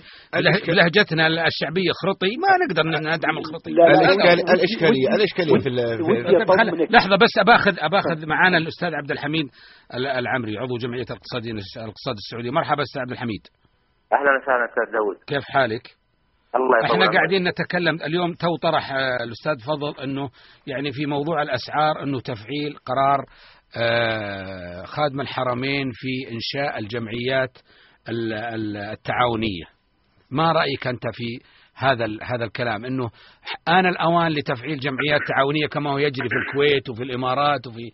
Speaker 4: بلهجتنا الشعبيه خرطي ما نقدر ندعم الخرطي
Speaker 6: لا، لا،
Speaker 5: الإشكال-
Speaker 6: ودي-
Speaker 5: الإشكالية في ال- في.
Speaker 4: لحظة بس اباخذ أباخذ معانا الأستاذ عبد الحميد ال- العمري عضو جمعية الاقتصاديين الاقتصاد السعودي مرحبا أستاذ عبد الحميد
Speaker 9: أهلا وسهلا أستاذ داود
Speaker 4: كيف حالك؟
Speaker 9: الله يطول إحنا.
Speaker 4: قاعدين نتكلم اليوم تو طرح آه، الأستاذ فضل إنه يعني في موضوع الأسعار إنه تفعيل قرار آه، خادم الحرمين في إنشاء الجمعيات ال- ال- التعاونية. ما رأيك أنت في هذا ال- هذا الكلام. إنه آن الأوان لتفعيل جمعيات تعاونية كما هو يجري في الكويت وفي الإمارات وفي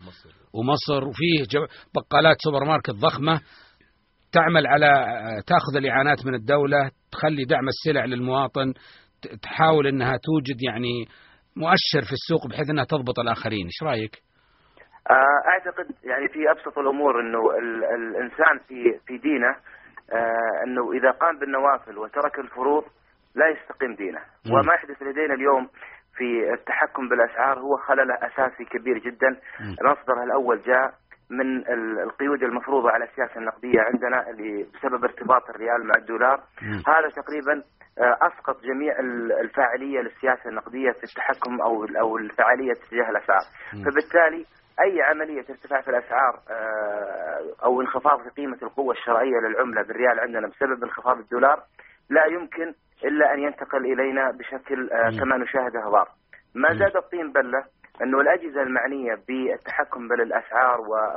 Speaker 4: ومصر وفيه بقالات سوبر ماركت ضخمة تعمل على تأخذ الإعانات من الدولة تخلي دعم السلع للمواطن تحاول إنها توجد يعني مؤشر في السوق بحيث إنها تضبط الآخرين. إيش رأيك؟
Speaker 9: آه، أعتقد يعني في أبسط الأمور إنه ال- الإنسان في في دينه آه، إنه إذا قام بالنوافل وترك الفروض لا يستقيم دينه. وما يحدث لدينا اليوم في التحكم بالأسعار هو خلل أساسي كبير جدا
Speaker 4: مم.
Speaker 9: مصدرها الأول جاء من ال- القيود المفروضة على السياسة النقدية عندنا اللي بسبب ارتباط الريال مع الدولار. هذا تقريبا آه، أسقط جميع ال- الفاعلية للسياسة النقدية في التحكم أو أو الفعاليه تجاه
Speaker 4: الأسعار.
Speaker 9: فبالتالي أي عملية ارتفاع في الأسعار آه، أو انخفاض في قيمة القوة الشرائيه للعملة بالريال عندنا بسبب انخفاض الدولار لا يمكن إلا أن ينتقل إلينا بشكل آه،. كما نشاهد اهبار. ما. زاد الطين بلة أنه الأجهزة المعنية بالتحكم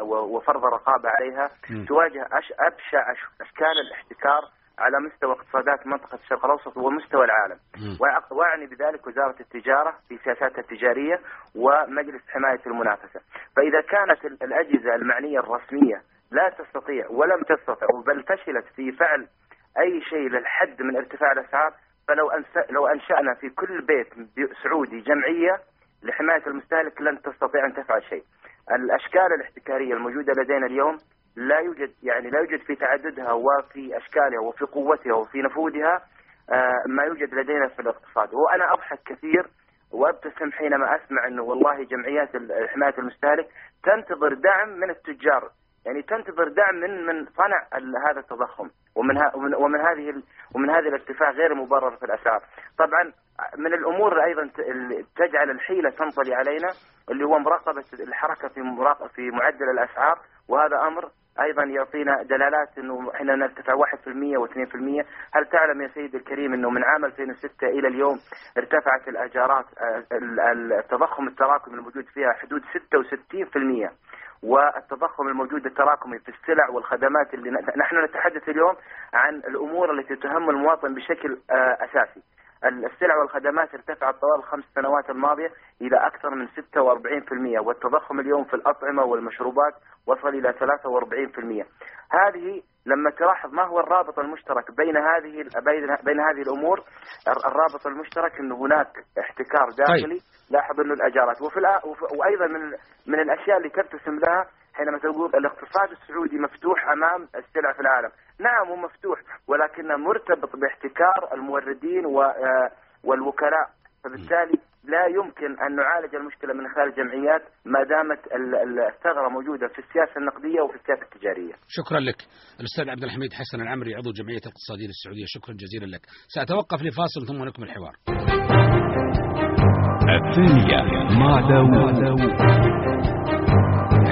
Speaker 9: و- وفرض الرقابة عليها. تواجه أش- أبشع أش- أشكال الاحتكار على مستوى اقتصادات منطقة الشرق الأوسط ومستوى العالم.
Speaker 4: مم.
Speaker 9: وأع- وأعني بذلك وزارة التجارة في سياساتها التجارية ومجلس حماية المنافسة، فإذا كانت ال- الأجهزة المعنية الرسمية لا تستطيع ولم تستطع بل فشلت في فعل أي شيء للحد من ارتفاع الأسعار فلو لو أنشأنا في كل بيت بي- سعودي جمعية لحماية المستهلك لن تستطيع أن تفعل شيء. الأشكال الاحتكارية الموجودة لدينا اليوم لا يوجد يعني لا يوجد في تعددها وفي أشكالها وفي قوتها وفي نفوذها آه، ما يوجد لدينا في الاقتصاد وأنا أضحك كثير وأبتسم حينما أسمع إنه والله جمعيات حماية المستهلك تنتظر دعم من التجار يعني تنتظر دعم من من صنع هذا التضخم. ومن ومن, ومن هذه ومن هذا الارتفاع غير المبرر في الأسعار. طبعا من الأمور أيضا تجعل الحيلة تنطلي علينا اللي هو مراقبة الحركة في مراقبه في معدل الأسعار. وهذا أمر أيضا يعطينا دلالات إنه إحنا نرتفع 1% و2% هل تعلم يا سيدي الكريم إنه من عام 2006 إلى اليوم ارتفعت الأجارات آه، ال- ال- التضخم التراكمي الموجود فيها حدود 66% والتضخم الموجود التراكمي في السلع والخدمات اللي نحن نتحدث اليوم عن الأمور التي تهم المواطن بشكل آه، أساسي. السلع والخدمات ارتفعت طوال الخمس سنوات الماضية إلى أكثر من 46% والتضخم اليوم في الأطعمة والمشروبات وصل إلى 43% هذه لما تلاحظ ما هو الرابط المشترك بين هذه بين, بين هذه الأمور الرابط المشترك أنه هناك احتكار داخلي لاحظ أنه الأجارات. وفي وأيضا من من الأشياء اللي ترتسم لها حينما تقول الاقتصاد السعودي مفتوح أمام السلع في العالم. نعم هو مفتوح ولكنه مرتبط باحتكار الموردين و- آه، والوكلاء. فبالتالي لا يمكن أن نعالج المشكلة من خلال الجمعيات ما دامت ال- ال- الثغرة موجودة في السياسة النقدية وفي السياسة التجارية.
Speaker 4: شكرا لك. الأستاذ عبد الحميد حسن العمري عضو جمعية الاقتصادية السعودية. شكرا جزيلا لك. سأتوقف لفاصل ثم نكمل الحوار.
Speaker 1: الثانية مع داوود.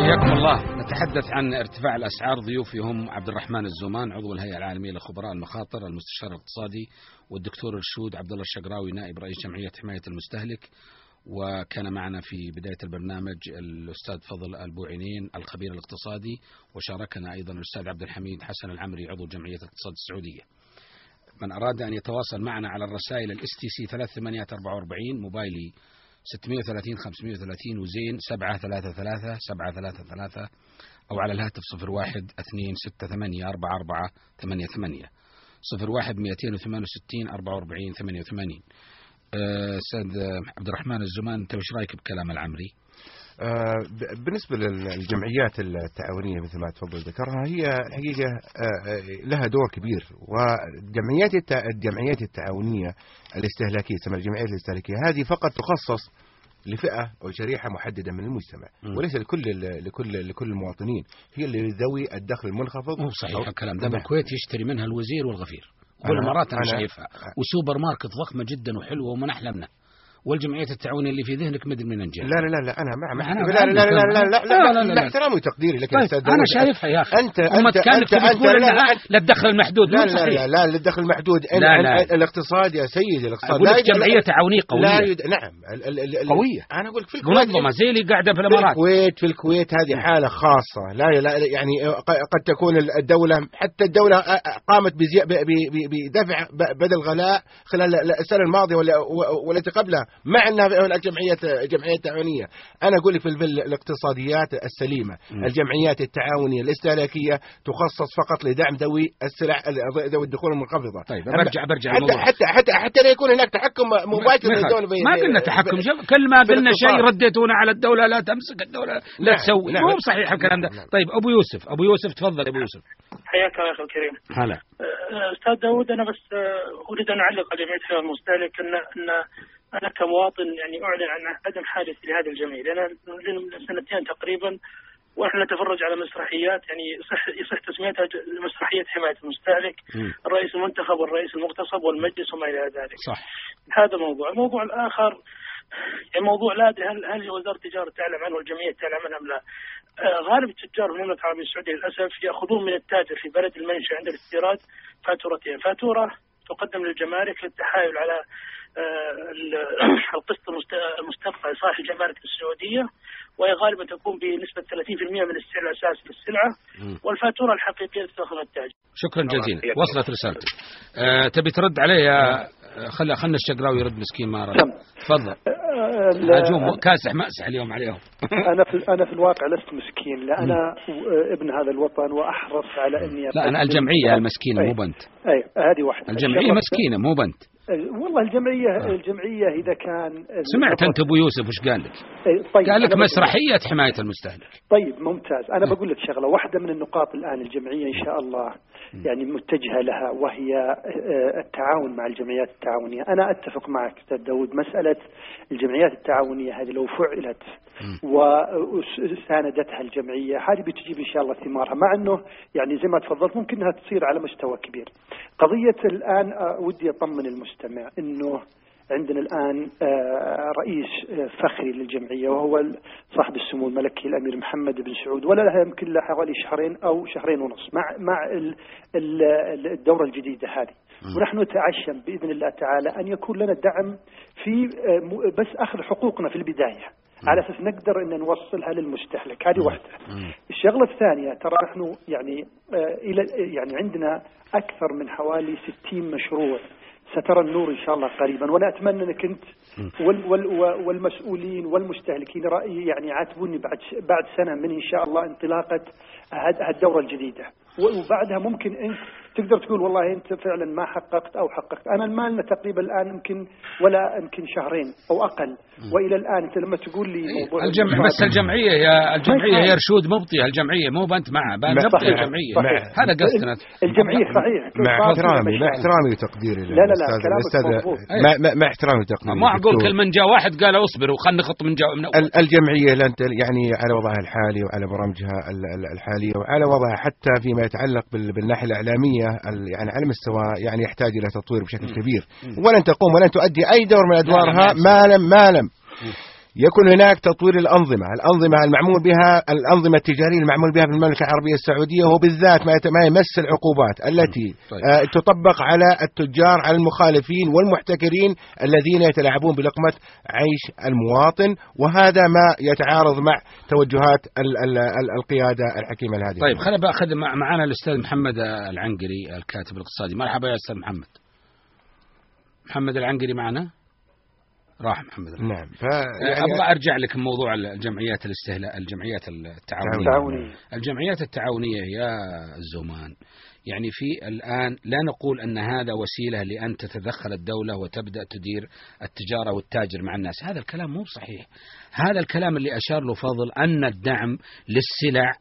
Speaker 4: حياكم الله. نتحدث عن ارتفاع الأسعار ضيوفي هم عبد الرحمن الزومان عضو الهيئة العالمية لخبراء المخاطر المستشار الاقتصادي والدكتور الشود عبد الله الشقراوي نائب رئيس جمعية حماية المستهلك. وكان معنا في بداية البرنامج الأستاذ فضل البوعينين الخبير الاقتصادي وشاركنا أيضا الأستاذ عبد الحميد حسن العمري عضو جمعية الاقتصاد السعودية. من أراد أن يتواصل معنا على الرسائل ال STC 3844 موبايلي 630 530 وزين 733 733 أو على الهاتف 01 268 44 88 01 268 44 88 آه، أستاذ عبد الرحمن الزمان أنت وش رأيك بكلام العمري؟
Speaker 5: آه، بالنسبة للجمعيات التعاونية مثل ما تفضل ذكرها هي الحقيقة آه، آه، لها دور كبير. والجمعيات الجمعيات التعاونية الاستهلاكية تسمى الجمعيات الاستهلاكية هذه فقط تخصص لفئة أو شريحة محددة من المجتمع. وليس لكل لكل لكل المواطنين. هي اللي ذوي الدخل المنخفض.
Speaker 4: مو صحيح الكلام ده. بالكويت يشتري منها الوزير والغفير.
Speaker 5: أنا-
Speaker 4: والإمارات أنا
Speaker 5: أنا-
Speaker 4: شايفها. وسوبر ماركت ضخمة جدا وحلوة ومن احلامنا والجمعيات التعاونيه اللي في ذهنك مدري من جاء
Speaker 5: لا لا لا لا أنا مع مع
Speaker 4: أنا
Speaker 5: لا لا لا لا لا لا
Speaker 4: لا، لا، لا،
Speaker 5: لا
Speaker 4: لا.
Speaker 5: احترامي وتقديري لك
Speaker 4: طيب
Speaker 5: أستاذ
Speaker 4: أنا
Speaker 5: داود.
Speaker 4: شايفها يا أخي
Speaker 5: انت
Speaker 4: هم
Speaker 5: انت
Speaker 4: كانك
Speaker 5: انت
Speaker 4: تبي
Speaker 5: انت
Speaker 4: تقول
Speaker 5: لا
Speaker 4: للدخل المحدود
Speaker 5: لا لا لا لا للدخل المحدود
Speaker 4: لا، لا.
Speaker 5: ال- الاقتصاد يا سيدي الاقتصاد لا
Speaker 4: لك
Speaker 5: لا
Speaker 4: قويه
Speaker 5: يد... نعم
Speaker 4: قوية.
Speaker 5: أنا أقول في الكويت
Speaker 4: منظمه زي اللي قاعدة في
Speaker 5: في
Speaker 4: الامارات
Speaker 5: الكويت في الكويت هذه حالة خاصة لا لا يعني قد تكون الدولة حتى الدولة قامت بدفع بدل غلاء خلال السنة الماضية والتي قبلها مع انها هناك جمعية جمعية تعاونية أنا أقول لك في الاقتصاديات السليمة
Speaker 4: مم.
Speaker 5: الجمعيات التعاونية الإستهلاكية تخصص فقط لدعم ذوي السلع ذوي الدخول المنخفضة
Speaker 4: طيب برجع برجع
Speaker 5: حتى
Speaker 4: الموضوع
Speaker 5: حتى حتى حتى لا يكون هناك تحكم مباشر في-
Speaker 4: ما قلنا تحكم كل ما قلنا شيء. رديتونا على الدولة لا تمسك الدولة لا
Speaker 5: نعم،
Speaker 4: تسوي
Speaker 5: نعم.
Speaker 4: مو صحيح الكلام ده
Speaker 5: نعم، نعم.
Speaker 4: طيب أبو يوسف أبو يوسف تفضل أبو يوسف
Speaker 10: حياك الله يا أخي الكريم.
Speaker 4: هلا
Speaker 10: أه، أستاذ داود أنا بس أه، أريد أن أعلق على جمعيه المستهلك ان إن أنا كمواطن يعني أعلن عن عدم حاجتي لأن لنا من سنتين تقريبا ونحن نتفرج على مسرحيات يعني يصح يصح تسميتها مسرحية حماية المستهلك. الرئيس المنتخب والرئيس المغتصب والمجلس وما إلى ذلك.
Speaker 4: صح
Speaker 10: هذا موضوع، الموضوع الآخر يعني موضوع لا أدري هل هل وزارة التجارة تعلم عنه والجمعية تعلم عنه أم لا؟ آه، غالب التجار في المملكة العربية السعودية للأسف يأخذون من التاجر في بلد المنشأ عند الاستيراد فاتورتين، فاتورة تقدم للجمارك للتحايل على آه، ال- القسط المست- المستقطع لصالح الجمارك السعودية وهي غالبا تكون بنسبة 30% من السعر الاساسي
Speaker 4: للسلعة.
Speaker 10: والفاتورة الحقيقية تستخدم التاجر.
Speaker 4: شكرا جزيلا. وصلت رسالتك آه تبي ترد عليه يا خلى خلنا الشقراوي يرد مسكين ما رد
Speaker 6: تم.
Speaker 4: تفضل
Speaker 6: آه،
Speaker 4: هجوم كاسح ماسح اليوم عليهم.
Speaker 6: أنا في أنا في الواقع لست مسكين لا أنا آه، ابن هذا الوطن وأحرص على أني
Speaker 4: لا أنا الجمعية
Speaker 6: المسكينة.
Speaker 4: مو بنت.
Speaker 6: أي هذه
Speaker 4: واحدة.
Speaker 6: الجمعية
Speaker 4: مسكينة مو بنت.
Speaker 6: والله الجمعية الجمعية إذا كان
Speaker 4: سمعت أنت أبو يوسف وش قال لك؟
Speaker 6: طيب
Speaker 4: قال لك
Speaker 6: أنا بقول-
Speaker 4: مسرحية حماية المستهلك.
Speaker 6: طيب ممتاز. أنا بقول لك شغلة واحدة من النقاط الآن الجمعية إن شاء الله يعني متجهة لها وهي آه، التعاون مع الجمعيات التعاونية. أنا أتفق معك أستاذ داود مسألة الجمعيات التعاونية هذه لو فعلت وساندتها الجمعية هذه بتجيب إن شاء الله ثمارها مع إنه يعني زي ما تفضلت ممكن إنها تصير على مستوى كبير. قضية الآن آه، ودي أطمن المستمع إنه عندنا الآن آه، رئيس آه، فخري للجمعية وهو صاحب السمو الملكي الأمير محمد بن سعود ولا لها يمكن لها حوالي شهرين أو شهرين ونص مع مع ال- ال- الدورة الجديدة هذه. ونحن نتعشم بإذن الله تعالى أن يكون لنا دعم في آه، بس أخذ حقوقنا في البداية. على أساس نقدر إن نوصلها للمستهلك. هذه واحدة. الشغلة الثانية ترى نحن يعني آه، إلى يعني عندنا أكثر من حوالي 60 مشروع. سترى النور إن شاء الله قريبا. وأنا أتمنى أنك أنت وال وال والمسؤولين والمستهلكين رأيي يعني يعاتبوني بعد بعد سنة من إن شاء الله انطلاقة هالدورة الجديدة. وبعدها ممكن أنت تقدر تقول والله أنت فعلا ما حققت أو حققت. أنا المال تقريبا الآن يمكن ولا يمكن شهرين أو أقل. وإلى الآن أنت لما تقول لي موضوع
Speaker 4: الجمع بس الجمعية يا الجمعية يا رشود مبطيه الجمعية مو بنت معها نبطي الجمعية. هذا قصدنا.
Speaker 6: الجمعية صحيح.
Speaker 5: مع احترامي مع احترامي وتقديري
Speaker 6: لا لا لا كلامك
Speaker 5: مع, مع احترامي وتقديري
Speaker 4: ما أقول كل من جاء واحد قال اصبر وخلنا نخط من جاء من أول.
Speaker 5: الجمعية لن يعني على وضعها الحالي وعلى برامجها الحالية وعلى وضعها حتى فيما يتعلق بالناحية الإعلامية. يعني على مستوى يعني يحتاج إلى تطوير بشكل كبير. ولن تقوم ولن تؤدي أي دور من أدوارها ما لم ما لم. يكون هناك تطوير الأنظمة. الأنظمة المعمول بها الأنظمة التجارية المعمول بها في المملكة العربية السعودية وبالذات ما يمس العقوبات التي طيب. آه تطبق على التجار على المخالفين والمحتكرين الذين يتلاعبون بلقمة عيش المواطن وهذا ما يتعارض مع توجهات ال ال ال القيادة الحكيمة لهذه
Speaker 4: طيب خلينا باخذ معنا الأستاذ محمد العنقري الكاتب الاقتصادي. مرحبا يا أستاذ محمد. محمد العنقري معنا؟ راح محمد
Speaker 5: نعم.
Speaker 4: يعني أبغى أرجع لك موضوع الجمعيات الاستهلاء الجمعيات التعاونية.
Speaker 6: التعاونية.
Speaker 4: الجمعيات التعاونية يا الزومان يعني في الآن لا نقول أن هذا وسيلة لأن تتدخل الدولة وتبدأ تدير التجارة والتاجر مع الناس. هذا الكلام مو صحيح. هذا الكلام اللي أشار له فضل أن الدعم للسلع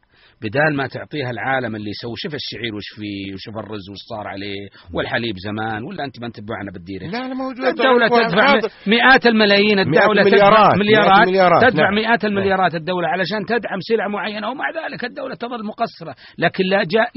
Speaker 4: بدال ما تعطيها العالم اللي يسوي شوف الشعير وش فيه وشوف الرز وش صار عليه والحليب زمان ولا أنت ما أنت معنا بالديره
Speaker 5: لا لا موجود.
Speaker 4: الدولة تدفع مئات الملايين الدولة
Speaker 5: مليارات
Speaker 4: مليارات,
Speaker 5: مليارات
Speaker 4: تدفع نعم. مئات المليارات الدولة علشان تدعم سلع معينة ومع ذلك الدولة تظل مقصرة. لكن لا جاء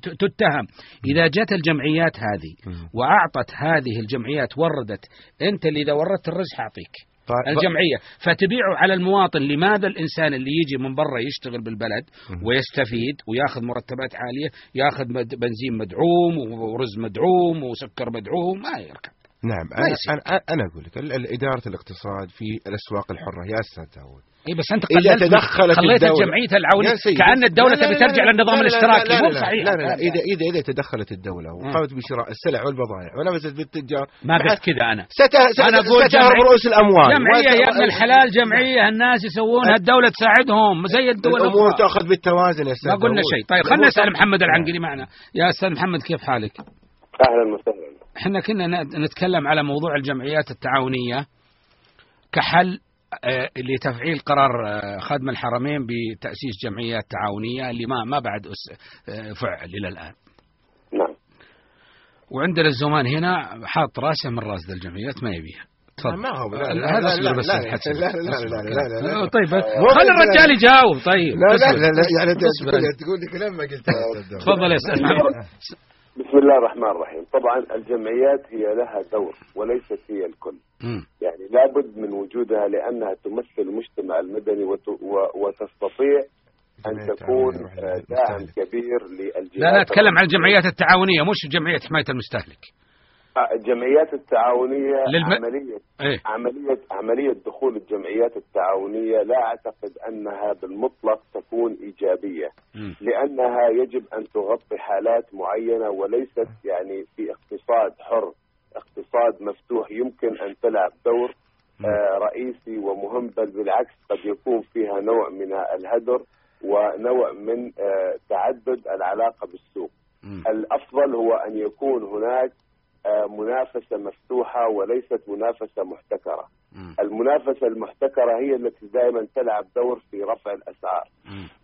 Speaker 4: تتهم. إذا جت الجمعيات هذه وأعطت هذه الجمعيات وردت أنت اللي إذا وردت الرز حاعطيك. طيب الجمعية. فتبيعه على المواطن. لماذا الإنسان اللي يجي من برا يشتغل بالبلد ويستفيد وياخذ مرتبات عالية ياخذ بنزين مدعوم ورز مدعوم وسكر مدعوم؟ ما يركب.
Speaker 5: نعم أنا, أنا أقول لك إدارة الاقتصاد في الأسواق الحرة يا أستاذ داود
Speaker 4: اي بس أنت قللت إذا تدخلت خليت الجمعية العونية كأن الدولة تبي ترجع للنظام الاشتراكي مو صحيح
Speaker 5: لا لا, لا اذا اذا إذا تدخلت الدولة وقامت بشراء السلع والبضائع ونفذت بالتجار
Speaker 4: ما قلت كذا
Speaker 5: أنا. أنا أقول ستهرب رؤوس الأموال.
Speaker 4: جمعية يا ابن الحلال جمعية الناس يسوونها الدولة تساعدهم زي الدول
Speaker 5: الأمور تأخذ بالتوازن يا أستاذ
Speaker 4: ما قلنا شيء. طيب خلينا نسال محمد العنقري معنا. يا أستاذ محمد كيف حالك؟
Speaker 11: أهلا وسهلا.
Speaker 4: إحنا كنا نتكلم على موضوع الجمعيات التعاونية كحل لتفعيل قرار خادم الحرمين بتأسيس جمعيات تعاونية اللي ما ما بعد فعل إلى الآن.
Speaker 11: نعم.
Speaker 4: وعندنا الزمان هنا حاط راسه من راس ذا الجمعيات ما يبيها.
Speaker 5: تفضل. ما هو لا
Speaker 4: لا هذا
Speaker 5: لا
Speaker 4: بس
Speaker 5: لا لا لا لا لا لا لا
Speaker 4: طيب خلي الرجال يجاوب. طيب.
Speaker 5: لا لا لا لا يعني تقول لي كلام ما قلته
Speaker 4: تفضل يا أستاذ
Speaker 11: بسم الله الرحمن الرحيم. طبعا الجمعيات هي لها دور وليست هي الكل. يعني لابد من وجودها لأنها تمثل المجتمع المدني وت... و... وتستطيع أن تكون داعم كبير للجهات
Speaker 4: لا لا اتكلم عن الجمعيات التعاونية مش جمعية حماية المستهلك.
Speaker 11: الجمعيات التعاونية
Speaker 4: للم...
Speaker 11: عملية
Speaker 4: إيه؟
Speaker 11: عملية عملية دخول الجمعيات التعاونية لا أعتقد أنها بالمطلق تكون إيجابية
Speaker 4: مم.
Speaker 11: لأنها يجب أن تغطي حالات معينة وليست يعني في اقتصاد حر اقتصاد مفتوح يمكن أن تلعب دور آه رئيسي ومهم بل بالعكس قد يكون فيها نوع من الهدر ونوع من آه تعدد العلاقة بالسوق
Speaker 4: مم.
Speaker 11: الأفضل هو أن يكون هناك آه منافسة مفتوحة وليست منافسة محتكرة. المنافسة المحتكرة هي التي دائما تلعب دور في رفع الأسعار.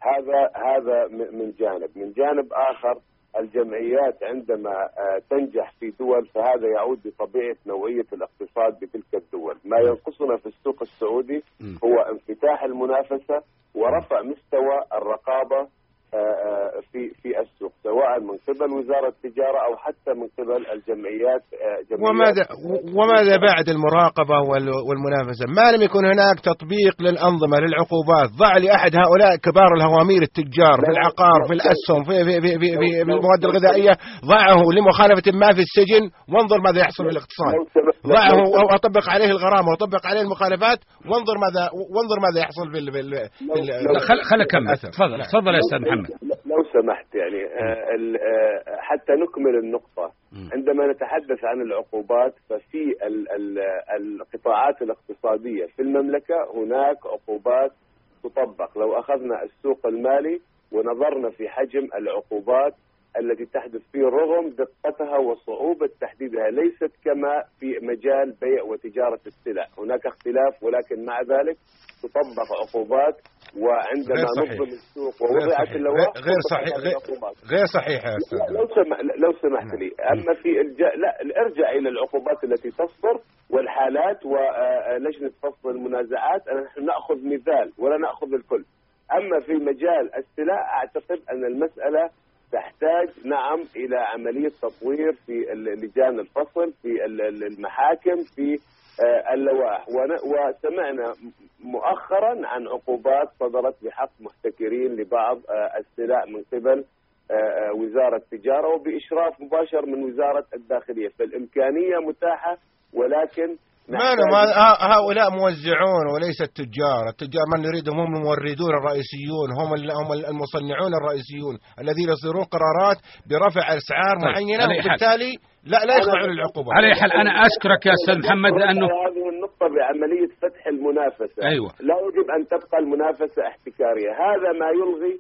Speaker 11: هذا هذا من جانب من جانب آخر الجمعيات عندما آه، تنجح في دول فهذا يعود لطبيعة نوعية الاقتصاد بتلك الدول ما ينقصنا في السوق السعودي. هو انفتاح المنافسة ورفع مستوى الرقابة آه، آه، في في السوق سواء من قبل وزارة التجارة أو حتى من قبل الجمعيات آه، جمعيات.
Speaker 5: وماذا وماذا بعد المراقبة وال- والمنافسة؟ ما لم يكن هناك تطبيق للأنظمة للعقوبات ضع لأحد هؤلاء كبار الهوامير التجار في العقار في الأسهم في, في, في, في, في, في المواد الغذائية ضعه لمخالفة ما في السجن. وانظر ماذا يحصل في الاقتصاد ضعه أو أطبق عليه الغرامة وأطبق عليه المخالفات. وانظر ماذا وانظر ماذا يحصل في
Speaker 4: خل خل
Speaker 5: أكمل.
Speaker 4: تفضل تفضل يا أستاذ محمد.
Speaker 11: لو سمحت يعني آه، آه، حتى نكمل النقطة. عندما نتحدث عن العقوبات ففي ال- ال- القطاعات الاقتصادية في المملكة هناك عقوبات تطبق. لو أخذنا السوق المالي ونظرنا في حجم العقوبات التي تحدث فيه رغم دقتها وصعوبة تحديدها ليست كما في مجال بيع وتجارة السلع. هناك اختلاف ولكن مع ذلك تطبق عقوبات وعندما. نظم السوق ووضعت. اللوائح
Speaker 5: غير- صحيح. غير-. غير صحيح يا أستاذ
Speaker 11: لو سمح لو سمحت لي أما في الج... لا ارجع إلى العقوبات التي تصدر والحالات ولجنة فصل المنازعات نحن نأخذ مثال ولا نأخذ الكل أما في مجال السلع أعتقد أن المسألة تحتاج نعم إلى عملية تطوير في لجان الفصل في ال- ال- المحاكم في اللوائح وسمعنا مؤخرا عن عقوبات صدرت بحق محتكرين لبعض آه، السلع من قبل آه، آه، وزارة التجارة وبإشراف مباشر من وزارة الداخلية. فالإمكانية متاحة ولكن
Speaker 5: ما هؤلاء موزعون وليس التجار. التجار من نريدهم؟ هم الموردون الرئيسيون هم هم المصنعون الرئيسيون الذين يصدرون قرارات برفع أسعار
Speaker 4: طيب، معينة.
Speaker 5: وبالتالي لا لا يخضعون للعقوبه
Speaker 4: على أي حال أنا أشكرك يا أستاذ محمد لأنه
Speaker 11: بعملية فتح المنافسة.
Speaker 4: أيوة.
Speaker 11: لا يجب أن تبقى المنافسة احتكارية. هذا ما يلغي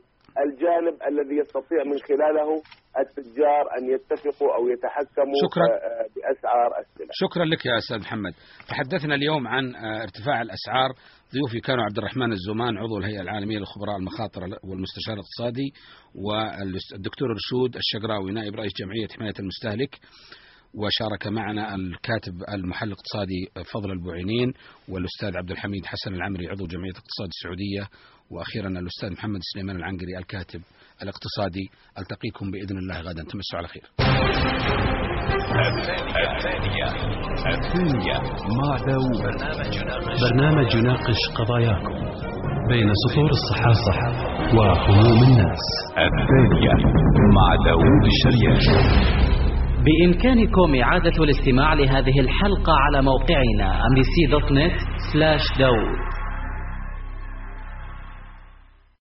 Speaker 11: الجانب الذي يستطيع من خلاله التجار أن يتفقوا أو يتحكموا
Speaker 4: شكراً.
Speaker 11: آه، آه، بأسعار السلع
Speaker 4: شكرا لك يا أستاذ محمد. تحدثنا اليوم عن آه، ارتفاع الأسعار. ضيوفي كانوا عبد الرحمن الزمان عضو الهيئة العالمية لخبراء المخاطر والمستشار الاقتصادي والدكتور رشود الشقراوي نائب رئيس جمعية حماية المستهلك. وشارك معنا الكاتب المحلل الاقتصادي فضل البوعينين والأستاذ عبد الحميد حسن العمري عضو جمعية الاقتصاد السعودية وأخيرا الأستاذ محمد سليمان العنقري الكاتب الاقتصادي. ألتقيكم بإذن الله غدا. تمسوا على خير.
Speaker 1: الثانية الثانية مع داوود
Speaker 3: برنامج يناقش قضاياكم بين سطور الصحافة وهموم الناس.
Speaker 1: الثانية مع داوود الشريان.
Speaker 12: بإمكانكم إعادة الاستماع لهذه الحلقة على موقعنا amnesty.net/daud